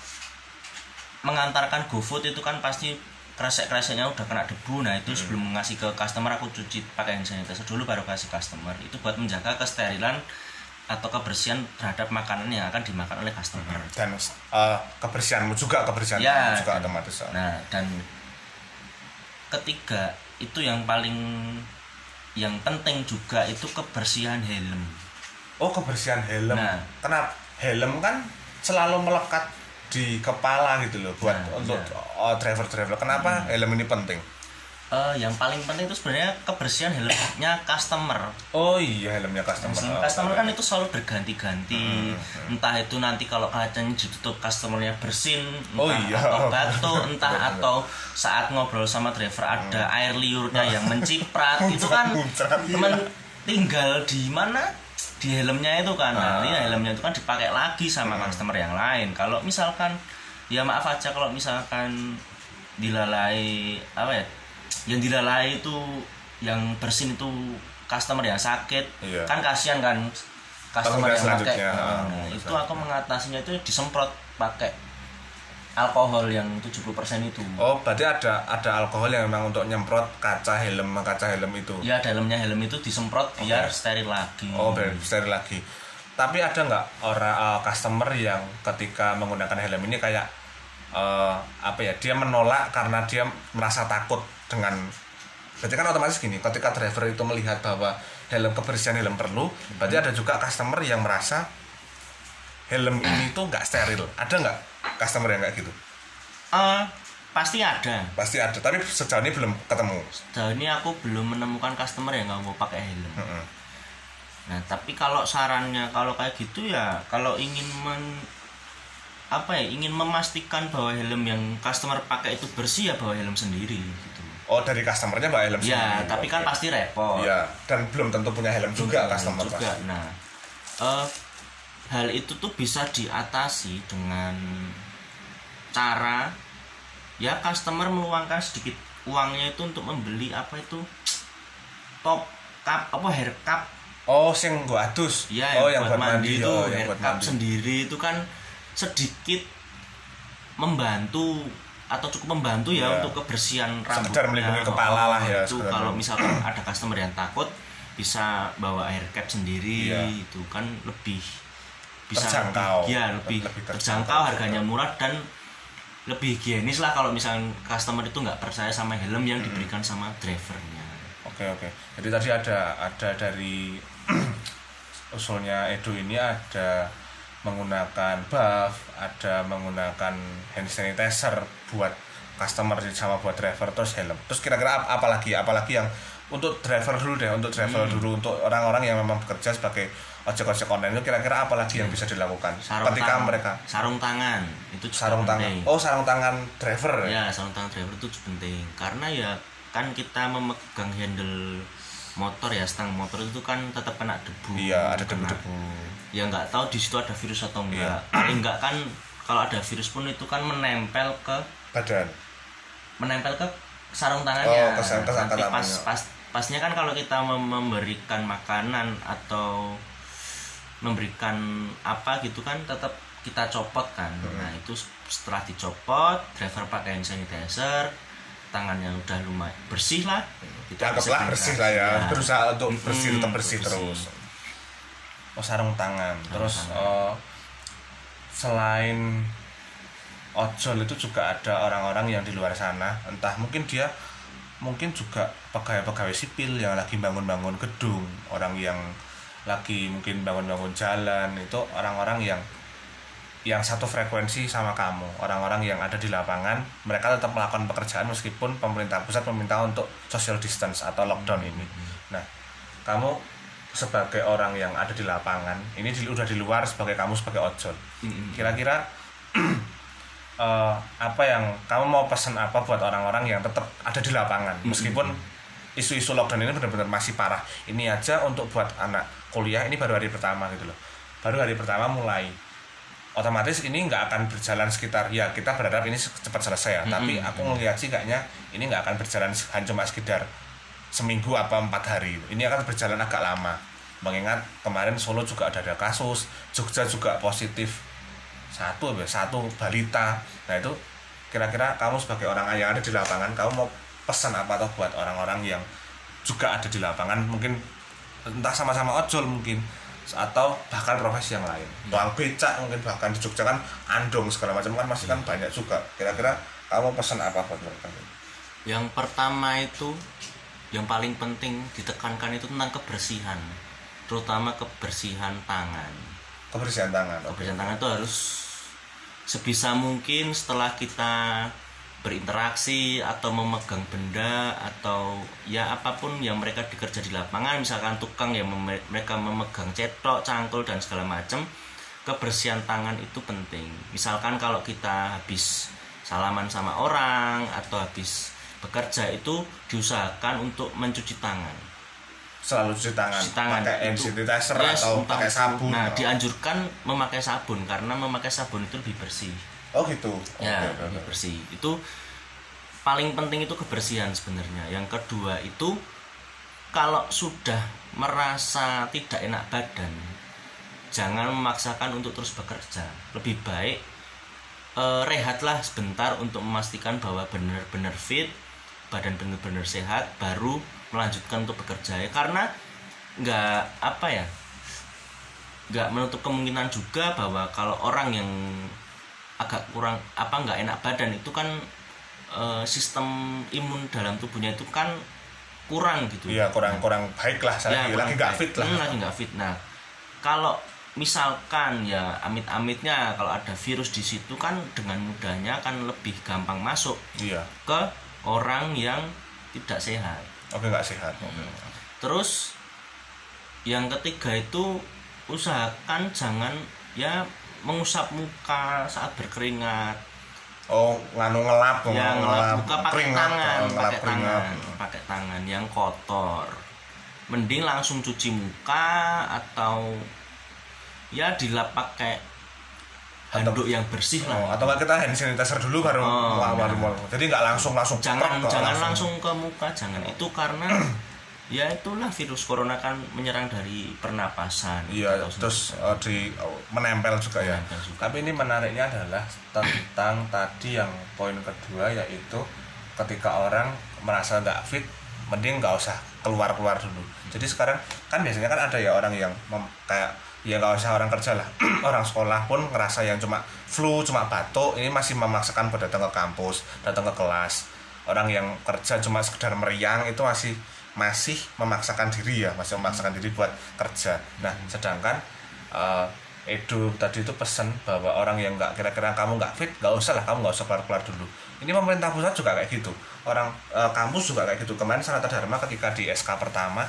mengantarkan GoFood itu kan pasti kresek-kreseknya udah kena debu nah itu sebelum ngasih ke customer aku cuci pakai hand sanitizer dulu baru kasih customer itu buat menjaga kesterilan atau kebersihan terhadap makanan yang akan dimakan oleh customer dan eh, kebersihanmu juga kebersihan Ya, juga dan- otomatis Nah, dan ketiga itu yang paling yang penting juga itu kebersihan helm. oh kebersihan helm Nah. kenapa helm kan selalu melekat di kepala gitu loh buat Nah, untuk iya. oh, driver-driver kenapa helm ini penting Eh, yang paling penting itu sebenarnya kebersihan helmnya customer. oh iya helmnya customer Oh, customer kan itu selalu berganti-ganti. Entah itu nanti kalau kacanya ditutup customernya bersin, entah Oh, iya. atau batuk, entah atau saat ngobrol sama driver ada air liurnya yang menciprat, itu kan Muncrat, iya. tinggal di mana di helmnya itu kan. Ah. Nah, ini helmnya itu kan dipakai lagi sama customer yang lain. Kalau misalkan ya maaf aja kalau misalkan dilalai apa ya? Yang dilalai itu yang bersin itu customer yang sakit Iya. kan kasihan kan customer yang pakai selanjutnya, Nah, ah, itu selanjutnya. aku mengatasinya itu disemprot pakai alkohol yang 70% itu oh berarti ada ada alkohol yang memang untuk nyemprot kaca helm kaca helm itu ya dalamnya helm itu disemprot biar steril lagi Oh, biar steril lagi. Tapi ada nggak orang uh, customer yang ketika menggunakan helm ini kayak uh, apa ya? Dia menolak karena dia merasa takut dengan. Berarti kan otomatis gini, ketika driver itu melihat bahwa helm kebersihan helm perlu, berarti ada juga customer yang merasa helm ini tuh nggak steril. Ada nggak customer yang kayak gitu? Eh, pasti ada Pasti ada, tapi sejauh ini belum ketemu. sejauh ini aku belum menemukan customer yang nggak mau pakai helm Mm-mm. Nah, tapi kalau sarannya kalau kayak gitu ya kalau ingin men apa ya ingin memastikan bahwa helm yang customer pakai itu bersih ya bawa helm sendiri. Oh dari customernya mbak helm Ya, sendiri. tapi kan pasti repot. Iya, dan belum tentu punya helm juga Juga, customer juga. pasti. Nah, eh, hal itu tuh bisa diatasi dengan cara ya customer meluangkan sedikit uangnya itu untuk membeli apa itu top cup apa hair cup Oh, sing gua adus. ya oh, yang, buat, mandi, itu oh, hair buat cup mandi. sendiri itu kan sedikit membantu atau cukup membantu ya Iya. untuk kebersihan Sekedar melindungi kepala lah ya, itu kalau misalkan ada customer yang takut bisa bawa hair cap sendiri Iya. itu kan lebih bisa Terjangkau. lebih, ya lebih, Lebih terjangkau. terjangkau harganya murah dan lebih higienis lah kalau misalkan customer itu nggak percaya sama helm yang diberikan sama drivernya Oke oke. Jadi tadi ada ada dari usulnya Edo ini ada menggunakan buff, ada menggunakan hand sanitizer buat customer sama buat driver terus helm. Terus kira-kira ap- apa lagi? Apalagi yang untuk driver dulu deh, untuk driver Hmm. dulu untuk orang-orang yang memang bekerja sebagai ojek-ojek online itu kira-kira apa lagi yang bisa dilakukan sarung ketika tangan, mereka sarung tangan itu juga sarung tangan. penting. Oh, sarung tangan driver. ya sarung tangan driver itu penting karena ya kan kita memegang handle motor ya stang motor itu kan tetap kena debu Iya, ada Kena- debu-debu. Ya nggak tahu di situ ada virus atau enggak Iya. paling enggak kan kalau ada virus pun itu kan menempel ke Badan. menempel ke sarung tangannya Oh, ke sarung- sarung nanti pas pas pasnya kan kalau kita mem- memberikan makanan atau memberikan apa gitu kan tetap kita copot kan Hmm. nah itu setelah dicopot driver pakai hand sanitizer tangannya udah lumayan bersih lah anggaplah bisa bersih lah ya Ya. berusaha untuk bersih Mm-mm, tetap bersih bersih. terus oh sarung tangan. Terus tangan. eh, selain ojol itu juga ada orang-orang yang di luar sana. Entah mungkin dia mungkin juga pegawai-pegawai sipil yang lagi bangun-bangun gedung. Orang yang lagi mungkin bangun-bangun jalan. Itu orang-orang yang yang satu frekuensi sama kamu. Orang-orang yang ada di lapangan mereka tetap melakukan pekerjaan meskipun pemerintah pusat meminta untuk social distance atau lockdown ini. Nah kamu sebagai orang yang ada di lapangan ini di, udah di luar sebagai kamu sebagai ojol. Kira-kira eh, apa yang kamu mau pesan apa buat orang-orang yang tetap ada di lapangan? Meskipun isu-isu lockdown ini benar-benar masih parah. Ini aja untuk buat anak kuliah ini baru hari pertama gitu loh. Baru hari pertama mulai. Otomatis ini nggak akan berjalan sekitar ya kita berharap ini cepat selesai ya. Tapi aku ngelihat sih kayaknya ini nggak akan berjalan hanya cuma sekedar seminggu apa empat hari. Ini akan berjalan agak lama. Mengingat kemarin Solo juga ada ada kasus Jogja juga positif. Satu ya? Satu balita. Nah itu kira-kira kamu sebagai orang yang ada di lapangan kamu mau pesan apa atau buat orang-orang yang juga ada di lapangan? Mungkin entah sama-sama ojol mungkin atau bahkan profesi yang lain. Tukang becak mungkin bahkan di Jogja kan andong segala macam kan masih kan banyak juga. Kira-kira kamu pesan apa buat mereka? Yang pertama itu yang paling penting ditekankan itu tentang kebersihan terutama kebersihan tangan. Kebersihan tangan kebersihan tangan itu harus sebisa mungkin setelah kita berinteraksi atau memegang benda atau ya apa pun yang mereka dikerja di lapangan misalkan tukang yang mem- mereka memegang cetok, cangkul dan segala macam kebersihan tangan itu penting. Misalkan kalau kita habis salaman sama orang atau habis bekerja itu diusahakan untuk mencuci tangan. Selalu cuci tangan, Cuci tangan. pakai hand sanitizer Yes, atau entah pakai sabun. Nah dianjurkan memakai sabun karena memakai sabun itu lebih bersih. Oh gitu. Ya Oke, oke, lebih bersih. Itu paling penting itu kebersihan sebenarnya. Yang kedua itu kalau sudah merasa tidak enak badan jangan memaksakan untuk terus bekerja. Lebih baik eh, rehatlah sebentar untuk memastikan bahwa benar-benar fit badan benar-benar sehat baru melanjutkan untuk bekerja ya. Karena nggak apa ya nggak menutup kemungkinan juga bahwa kalau orang yang agak kurang apa nggak enak badan itu kan eh, sistem imun dalam tubuhnya itu kan kurang gitu. Iya kurang kurang baik lah saya Ya, lagi nggak fit lah. Hmm, lagi nggak fit. Nah kalau misalkan ya amit-amitnya kalau ada virus di situ kan dengan mudahnya kan lebih gampang masuk iya. ke orang yang tidak sehat. Oke nggak sehat terus yang ketiga itu usahakan jangan ya mengusap muka saat berkeringat. Oh nganu ngelap ya ngelap muka pakai keringat, tangan oh, ngelap pakai keringat. tangan pakai tangan yang kotor. Mending langsung cuci muka atau ya dilap pakai handuk yang bersih Oh, lah atau nggak kita hand sanitizer dulu baru Oh, nah. baru. jadi nggak langsung langsung jangan jangan langsung ke muka jangan itu karena ya itulah virus corona kan menyerang dari pernapasan Iya, atau terus uh, di uh, menempel juga ya. Juga. Tapi ini menariknya adalah tentang tadi yang poin kedua yaitu ketika orang merasa nggak fit, mending nggak usah keluar keluar dulu. Jadi sekarang kan biasanya kan ada ya orang yang mem- kayak ya nggak usah orang kerja lah, orang sekolah pun ngerasa yang cuma flu, cuma batuk, ini masih memaksakan buat datang ke kampus, datang ke kelas. Orang yang kerja cuma sekedar meriang itu masih masih memaksakan diri ya masih memaksakan diri buat kerja. Nah sedangkan eh, Edo tadi itu pesan bahwa orang yang nggak kira-kira kamu nggak fit nggak usah lah kamu nggak usah keluar-keluar dulu. Ini pemerintah pusat juga kayak gitu. Orang eh, kampus juga kayak gitu. Kemarin Sanata Dharma ketika di SK pertama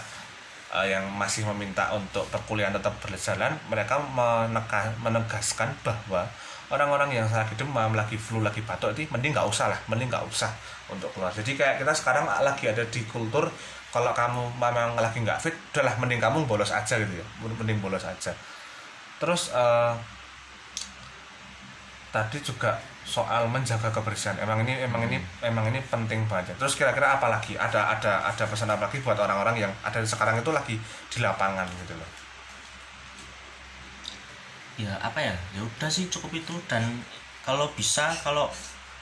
eh, yang masih meminta untuk perkuliahan tetap berjalan mereka meneka- menegaskan bahwa orang-orang yang lagi demam, lagi flu, lagi batuk itu mending nggak usah lah, mending nggak usah untuk keluar. Jadi kayak kita sekarang lagi ada di kultur kalau kamu memang lagi nggak fit, udahlah mending kamu bolos aja gitu ya, mending bolos aja. Terus eh, tadi juga soal menjaga kebersihan. Emang ini emang ini emang ini penting banget. Terus kira-kira apa lagi? Ada ada ada pesan apa lagi buat orang-orang yang ada sekarang itu lagi di lapangan gitu loh. ya apa ya ya udah sih cukup itu dan kalau bisa kalau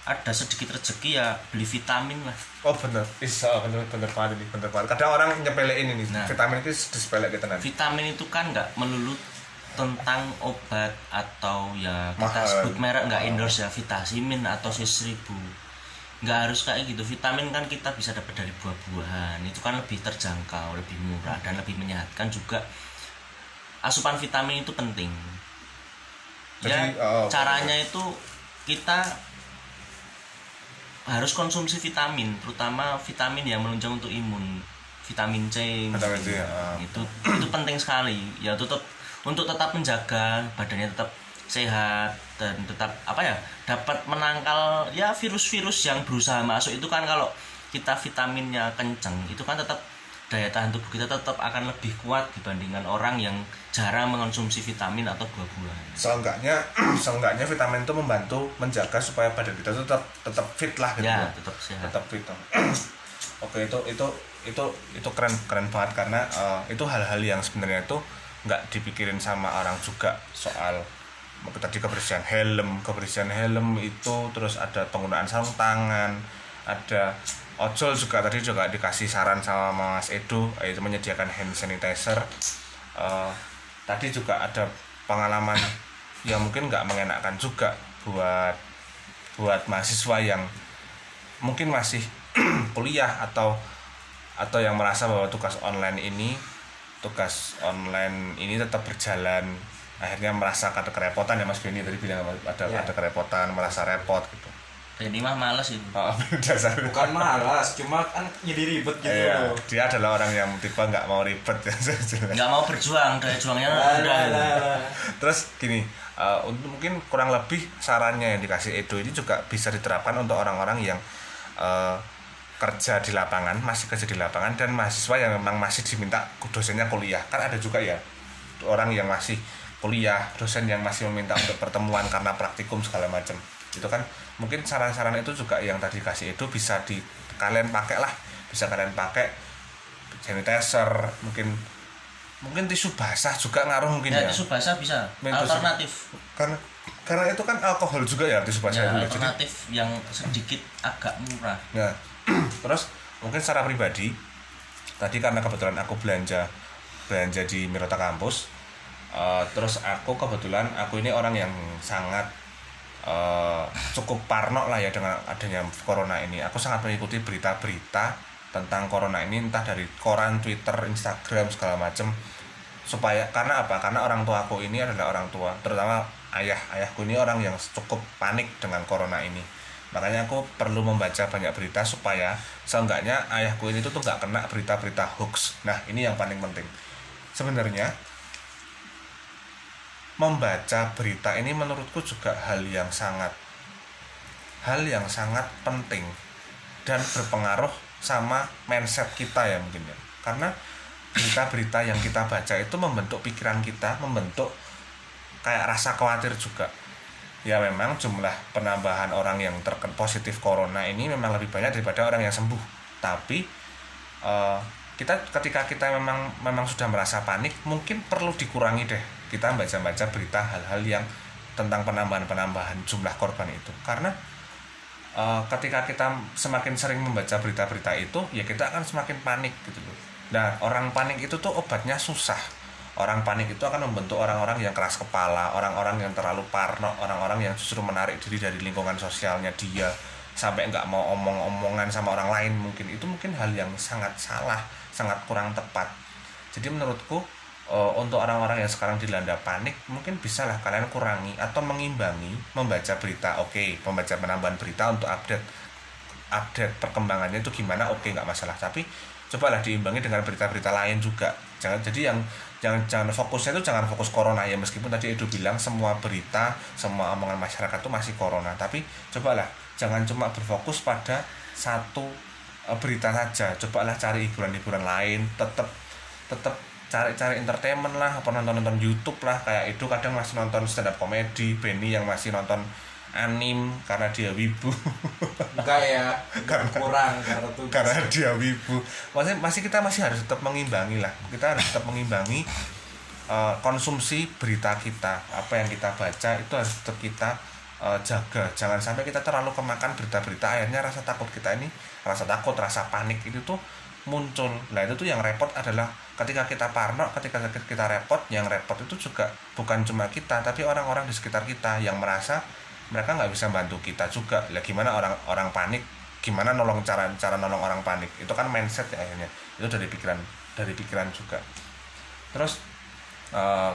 ada sedikit rezeki ya beli vitamin lah Oh bener, bisa bener bener banget ini bener banget. Kadang orang nyepelein ini Nah. vitamin itu disepele kita nanti. vitamin itu kan nggak melulu tentang obat atau ya kita Mahal. sebut merek nggak endorse ya vitamin atau si seribu. Nggak harus kayak gitu. Vitamin kan kita bisa dapat dari buah-buahan. Itu kan lebih terjangkau lebih murah dan lebih menyehatkan juga. Asupan vitamin itu penting. Ya Jadi, oh, caranya itu kita harus konsumsi vitamin terutama vitamin yang menunjang untuk imun. Vitamin C Vitamin C, ya. itu itu penting sekali. Ya tetap untuk tetap menjaga badannya tetap sehat dan tetap apa ya dapat menangkal ya virus-virus yang berusaha masuk itu kan kalau kita vitaminnya kenceng itu kan tetap daya tahan tubuh kita tetap akan lebih kuat dibandingkan orang yang jarang mengonsumsi vitamin atau buah-buahan Seenggaknya seenggaknya vitamin itu membantu menjaga supaya badan kita tetap tetap fit lah gitu. ya loh. tetap sehat Tetap fit. oke itu itu itu itu keren keren banget karena eh, itu hal-hal yang sebenarnya itu nggak dipikirin sama orang juga soal tadi kebersihan helm kebersihan helm itu terus ada penggunaan sarung tangan ada ojol juga tadi juga dikasih saran sama Mas Edo yaitu menyediakan hand sanitizer. Eh, tadi juga ada pengalaman yang mungkin nggak mengenakan juga buat buat mahasiswa yang mungkin masih kuliah atau atau yang merasa bahwa tugas online ini tugas online ini tetap berjalan. Akhirnya merasa ada kerepotan ya Mas Benny tadi bilang ada Ya. ada kerepotan merasa repot gitu. Ini mah males itu oh, dasar. Bukan malas cuma kan jadi ribet gitu. Iya, loh dia adalah orang yang tipe nggak mau ribet. Ya nggak mau berjuang daya juangnya udah lah. Terus gini, eh, untuk mungkin kurang lebih sarannya yang dikasih Edo ini juga bisa diterapkan untuk orang-orang yang eh, kerja di lapangan, masih kerja di lapangan dan mahasiswa yang memang masih diminta dosennya kuliah. Kan ada juga ya orang yang masih kuliah, dosen yang masih meminta untuk pertemuan karena praktikum segala macam. Itu kan mungkin saran-saran itu juga yang tadi kasih itu bisa di kalian pakai lah, bisa kalian pakai sanitizer, mungkin mungkin tisu basah juga ngaruh mungkin ya ya tisu basah bisa Main tisu- alternatif karena karena itu kan alkohol juga ya tisu basah ya itu. Jadi, alternatif yang sedikit agak murah nah, terus mungkin secara pribadi tadi karena kebetulan aku belanja belanja di Mirota kampus eh, terus aku kebetulan aku ini orang yang sangat eh, cukup parno lah ya dengan adanya corona ini. Aku sangat mengikuti berita-berita tentang corona ini entah dari koran Twitter Instagram segala macem supaya karena apa? Karena orang tua aku ini adalah orang tua terutama ayah ayahku ini orang yang cukup panik dengan corona ini makanya aku perlu membaca banyak berita supaya seenggaknya ayahku ini tuh nggak kena berita-berita hoax. Nah ini yang paling penting. Sebenarnya membaca berita ini menurutku juga hal yang sangat hal yang sangat penting dan berpengaruh sama mindset kita ya mungkin ya. Karena berita-berita yang kita baca itu membentuk pikiran kita membentuk kayak rasa khawatir juga ya memang jumlah penambahan orang yang terkena positif corona ini memang lebih banyak daripada orang yang sembuh. Tapi eh, kita ketika kita memang memang sudah merasa panik mungkin perlu dikurangi deh. Kita baca-baca berita hal-hal yang tentang penambahan-penambahan jumlah korban itu. Karena eh, ketika kita semakin sering membaca berita-berita itu ya kita akan semakin panik gitu loh. Nah orang panik itu tuh obatnya susah orang panik itu akan membentuk orang-orang yang keras kepala orang-orang yang terlalu parno orang-orang yang justru menarik diri dari lingkungan sosialnya dia sampai nggak mau omong-omongan sama orang lain mungkin. Itu mungkin hal yang sangat salah sangat kurang tepat. Jadi menurutku eh, untuk orang-orang yang sekarang dilanda panik mungkin bisalah kalian kurangi atau mengimbangi membaca berita. Oke membaca penambahan berita untuk update update perkembangannya itu gimana? Oke nggak masalah. Tapi cobalah diimbangi dengan berita-berita lain juga. Jangan jadi yang jangan jangan fokusnya itu jangan fokus corona ya meskipun tadi Edo bilang semua berita semua omongan masyarakat itu masih corona. Tapi cobalah jangan cuma berfokus pada satu eh, berita saja. Cobalah cari hiburan-hiburan lain tetap tetap cari-cari entertainment lah apa nonton-nonton YouTube lah. Kayak itu kadang masih nonton stand up comedy Benny yang masih nonton anim karena dia wibu. Enggak ya Karena- kurang karena tuh karena dia wibu. Masih masih kita masih harus tetap mengimbangi lah. Kita harus tetap mengimbangi eh, konsumsi berita kita. Apa yang kita baca itu harus tetap kita eh, jaga. Jangan sampai kita terlalu kemakan berita-berita akhirnya rasa takut kita ini rasa takut rasa panik itu tuh muncul. Nah itu tuh yang repot adalah ketika kita parno ketika kita repot yang repot itu juga bukan cuma kita tapi orang-orang di sekitar kita yang merasa mereka nggak bisa bantu kita juga. Lah gimana orang orang panik? Gimana nolong cara cara nolong orang panik? Itu kan mindset ya akhirnya. Itu dari pikiran dari pikiran juga. Terus eh,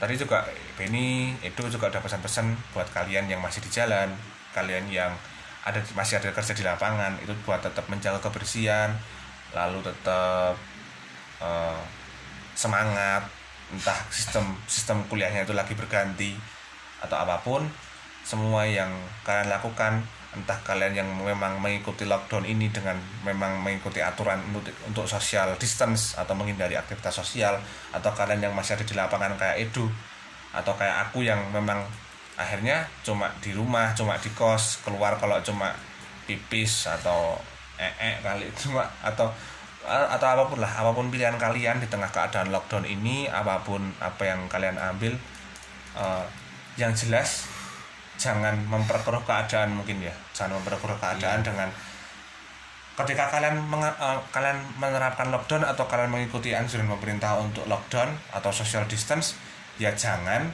tadi juga Benny itu juga ada pesan-pesan buat kalian yang masih di jalan kalian yang ada masih ada kerja di lapangan itu buat tetap menjaga kebersihan lalu tetap eh, semangat. Entah sistem sistem kuliahnya itu lagi berganti atau apa pun semua yang kalian lakukan entah kalian yang memang mengikuti lockdown ini dengan memang mengikuti aturan untuk, untuk social distance atau menghindari aktivitas sosial atau kalian yang masih ada di lapangan kayak Edu atau kayak aku yang memang akhirnya cuma di rumah cuma di kos keluar kalau cuma pipis atau eh, eh kali cuma atau atau apa pun lah apa pun pilihan kalian di tengah keadaan lockdown ini apa pun apa yang kalian ambil uh, yang jelas jangan memperkeruh keadaan mungkin ya. Jangan memperkeruh keadaan dengan ketika kalian menge- uh, kalian menerapkan lockdown atau kalian mengikuti anjuran pemerintah untuk lockdown atau social distance ya jangan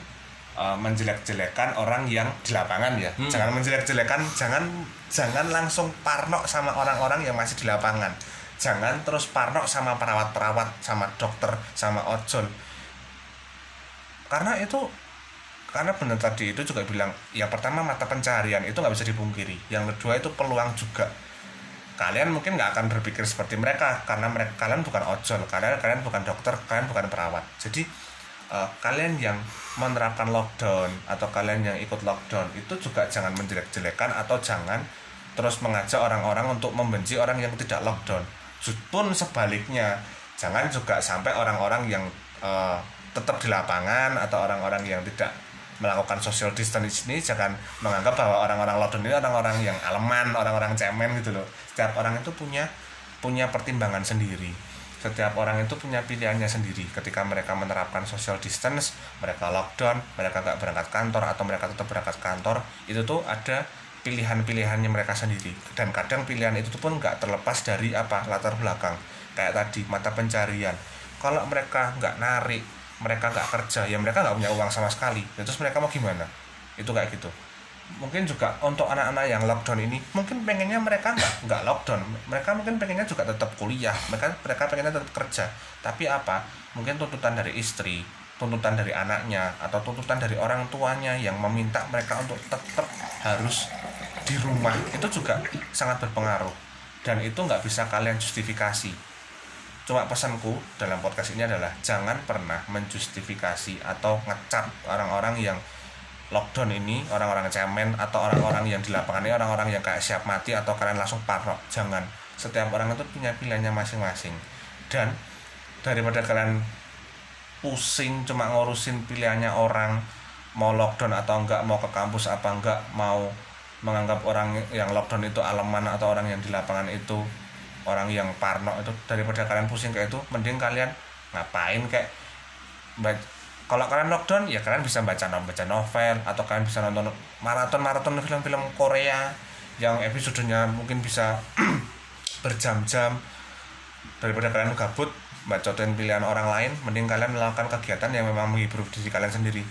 uh, menjelek-jelekan orang yang di lapangan ya. Hmm. jangan menjelek-jelekan jangan jangan langsung parno sama orang-orang yang masih di lapangan. Jangan terus parno sama perawat-perawat sama dokter sama ojol. Karena itu karena benar tadi itu juga bilang yang pertama mata pencarian itu nggak bisa dipungkiri. Yang kedua itu peluang juga. Kalian mungkin nggak akan berpikir seperti mereka karena mereka kalian bukan ojol kalian kalian bukan dokter kalian bukan perawat. Jadi eh, kalian yang menerapkan lockdown atau kalian yang ikut lockdown itu juga jangan menjelek-jelekan atau jangan terus mengajak orang-orang untuk membenci orang yang tidak lockdown. Pun sebaliknya jangan juga sampai orang-orang yang eh, tetap di lapangan atau orang-orang yang tidak melakukan social distance ini jangan menganggap bahwa orang-orang lockdown ini orang-orang yang aleman, orang-orang cemen gitu loh. Setiap orang itu punya punya pertimbangan sendiri. Setiap orang itu punya pilihannya sendiri. Ketika mereka menerapkan social distance, mereka lockdown, mereka nggak berangkat kantor atau mereka tetap berangkat kantor, itu tuh ada pilihan-pilihannya mereka sendiri. Dan kadang pilihan itu tuh pun nggak terlepas dari apa latar belakang. Kayak tadi mata pencarian. Kalau mereka nggak narik mereka nggak kerja ya mereka nggak punya uang sama sekali. Ya, terus mereka mau gimana? Itu kayak gitu. Mungkin juga untuk anak-anak yang lockdown ini mungkin pengennya mereka nggak nggak lockdown. Mereka mungkin pengennya juga tetap kuliah. Mereka mereka pengennya tetap kerja. Tapi apa? Mungkin tuntutan dari istri tuntutan dari anaknya atau tuntutan dari orang tuanya yang meminta mereka untuk tetap harus di rumah. Itu juga sangat berpengaruh. Dan itu nggak bisa kalian justifikasi cuma pesanku dalam podcast ini adalah jangan pernah menjustifikasi atau ngecap orang-orang yang lockdown ini orang-orang cemen atau orang-orang yang di lapangan ini orang-orang yang kayak siap mati atau kalian langsung parno. Jangan. Setiap orang itu punya pilihannya masing-masing. Dan daripada kalian pusing cuma ngurusin pilihannya orang mau lockdown atau enggak mau ke kampus apa enggak mau menganggap orang yang lockdown itu aleman atau orang yang di lapangan itu orang yang parno itu daripada kalian pusing kayak itu mending kalian ngapain kayak kalau kalian lockdown ya kalian bisa baca baca novel atau kalian bisa nonton maraton maraton film-film Korea yang episodenya mungkin bisa berjam-jam. Daripada kalian gabut bacotin pilihan orang lain mending kalian melakukan kegiatan yang memang menghibur diri kalian sendiri.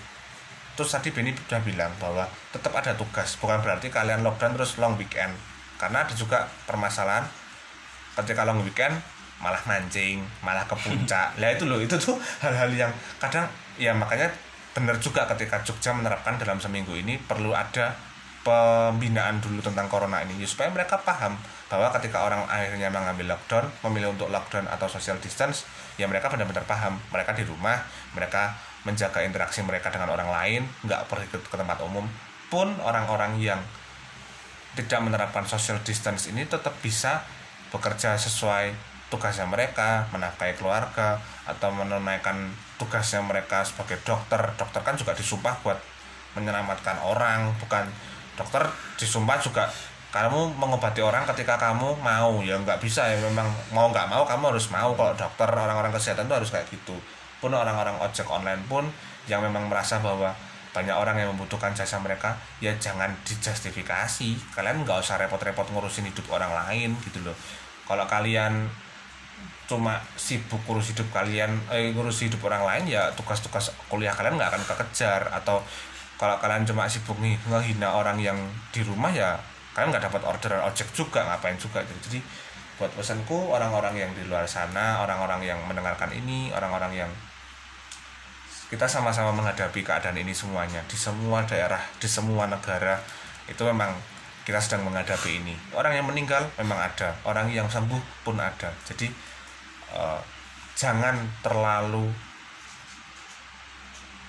Terus tadi Benny sudah bilang bahwa tetap ada tugas bukan berarti kalian lockdown terus long weekend. Karena ada juga permasalahan ketika long weekend malah mancing malah ke puncak. Lah itu loh itu tuh hal-hal yang kadang ya makanya benar juga ketika Jogja menerapkan dalam seminggu ini perlu ada pembinaan dulu tentang corona ini. Ya, supaya mereka paham bahwa ketika orang akhirnya mengambil lockdown memilih untuk lockdown atau social distance ya mereka benar-benar paham. Mereka di rumah mereka menjaga interaksi mereka dengan orang lain nggak pergi ke, ke tempat umum. Pun orang-orang yang tidak menerapkan social distance ini tetap bisa bekerja sesuai tugasnya mereka menafkahi keluarga atau menunaikan tugasnya mereka sebagai dokter. Dokter kan juga disumpah buat menyelamatkan orang bukan dokter disumpah juga kamu mengobati orang ketika kamu mau. Ya nggak bisa ya memang mau nggak mau kamu harus mau. Kalau dokter orang-orang kesehatan itu harus kayak gitu. Pun orang-orang ojek online pun yang memang merasa bahwa banyak orang yang membutuhkan jasa mereka ya jangan dijustifikasi. Kalian nggak usah repot-repot ngurusin hidup orang lain gitu loh kalau kalian cuma sibuk ngurus hidup kalian eh, ngurus hidup orang lain ya tugas-tugas kuliah kalian nggak akan kekejar. Atau kalau kalian cuma sibuk nih ngehina orang yang di rumah ya kalian nggak dapat orderan ojek juga ngapain juga. Jadi buat pesanku orang-orang yang di luar sana orang-orang yang mendengarkan ini orang-orang yang kita sama-sama menghadapi keadaan ini semuanya di semua daerah di semua negara itu memang kita sedang menghadapi ini. Orang yang meninggal memang ada. Orang yang sembuh pun ada. Jadi eh, jangan terlalu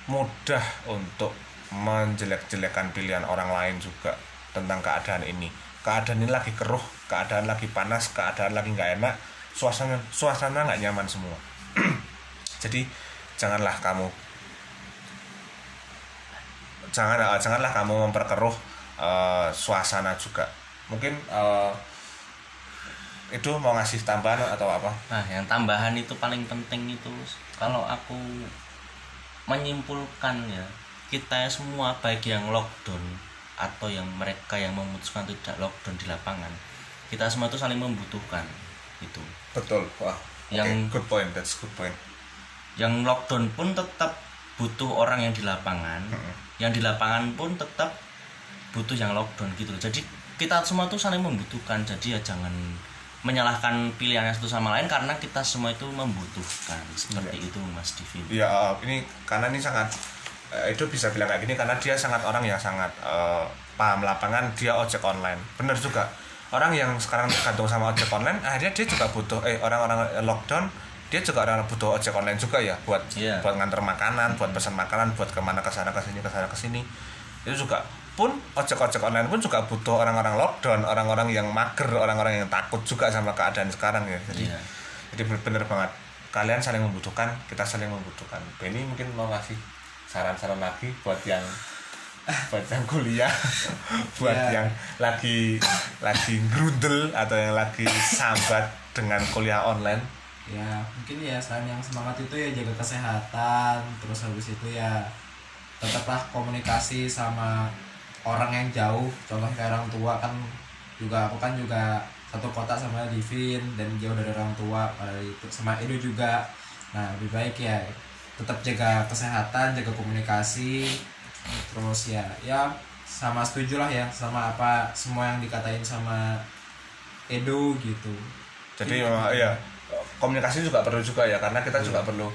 mudah untuk menjelek-jelekan pilihan orang lain juga tentang keadaan ini. Keadaan ini lagi keruh keadaan lagi panas keadaan lagi nggak enak suasana suasana nggak nyaman semua. Jadi janganlah kamu jangan eh, janganlah kamu memperkeruh eh, suasana juga. Mungkin eh, itu mau ngasih tambahan atau apa? Nah, yang tambahan itu paling penting itu kalau aku menyimpulkan ya, kita semua baik yang lockdown atau yang mereka yang memutuskan tidak lockdown di lapangan, kita semua itu saling membutuhkan itu. betul. Wah Yang- Oke, good point that's good point. Yang lockdown pun tetap butuh orang yang di lapangan, yang di lapangan pun tetap butuh yang lockdown gitu. loh. Jadi kita semua tuh saling membutuhkan. Jadi ya jangan menyalahkan pilihannya satu sama lain karena kita semua itu membutuhkan seperti itu Mas Divin. Iya, eh, ini karena ini sangat eh, itu bisa bilang kayak gini karena dia sangat orang yang sangat eh, paham lapangan, dia ojek online. Bener juga. Orang yang sekarang tergantung sama ojek online, akhirnya dia juga butuh eh orang-orang lockdown, dia juga orang butuh ojek online juga ya buat Iya. buat nganter makanan, buat pesan makanan, buat ke mana ke sana ke sini ke sana ke sini. Itu juga pun ojek-ojek online pun juga butuh orang-orang lockdown, orang-orang yang mager, orang-orang yang takut juga sama keadaan sekarang ya. Jadi Iya. jadi bener banget kalian saling membutuhkan kita saling membutuhkan Benny mungkin mau ngasih saran-saran lagi buat yang buat yang kuliah buat Ya. yang lagi lagi grundel atau yang lagi sambat dengan kuliah online ya mungkin ya selain yang semangat itu ya jaga kesehatan terus habis itu ya tetaplah komunikasi sama orang yang jauh contoh kayak orang tua kan juga aku kan juga satu kota sama Divin dan jauh dari orang tua pada itu sama Edo juga. Nah lebih baik ya tetap jaga kesehatan jaga komunikasi terus ya ya sama setuju lah ya sama apa semua yang dikatain sama Edo gitu. Jadi memang ya komunikasi juga perlu juga ya karena kita juga perlu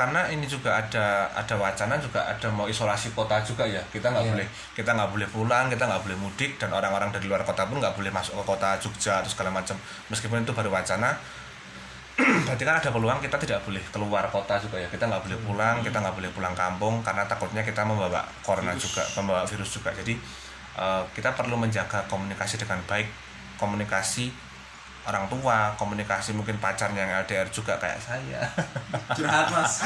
karena ini juga ada ada wacana juga ada mau isolasi kota juga ya. Kita nggak Iya. boleh kita nggak boleh pulang kita nggak boleh mudik dan orang-orang dari luar kota pun nggak boleh masuk ke kota Jogja atau segala macam. Meskipun itu baru wacana berarti kan ada peluang kita tidak boleh keluar kota juga ya. Kita nggak boleh pulang kita nggak boleh pulang kampung karena takutnya kita membawa corona juga membawa virus juga. Jadi eh, kita perlu menjaga komunikasi dengan baik komunikasi orang tua komunikasi mungkin pacarnya yang LDR juga kayak saya. Curhat mas.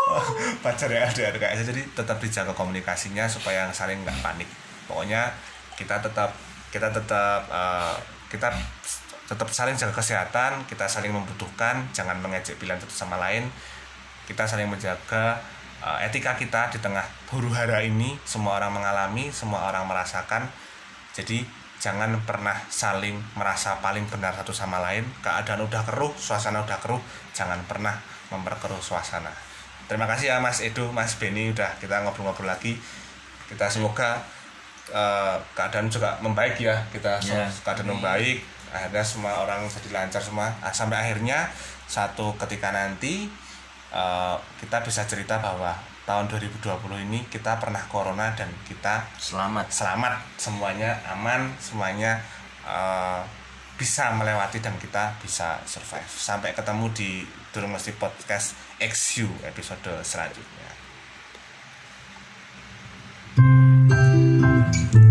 Pacar yang LDR kayak saya. Jadi tetap dijaga komunikasinya supaya saling nggak panik. Pokoknya kita tetap kita tetap eh, kita tetap saling jaga kesehatan kita saling membutuhkan jangan mengejek pilihan satu sama lain. Kita saling menjaga eh, etika kita di tengah huru hara ini semua orang mengalami semua orang merasakan. Jadi jangan pernah saling merasa paling benar satu sama lain. Keadaan udah keruh suasana udah keruh jangan pernah memperkeruh suasana. Terima kasih ya Mas Edo Mas Beni udah kita ngobrol-ngobrol lagi. Kita semoga eh, keadaan juga membaik ya. Kita Ya. keadaan membaik akhirnya semua orang jadi lancar semua. Ah, sampai akhirnya satu ketika nanti eh, kita bisa cerita bahwa tahun 2020 ini kita pernah corona dan kita selamat. selamat. Semuanya aman semuanya uh, bisa melewati dan kita bisa survive. Sampai ketemu di Durung Mesti Podcast XU episode selanjutnya. thank you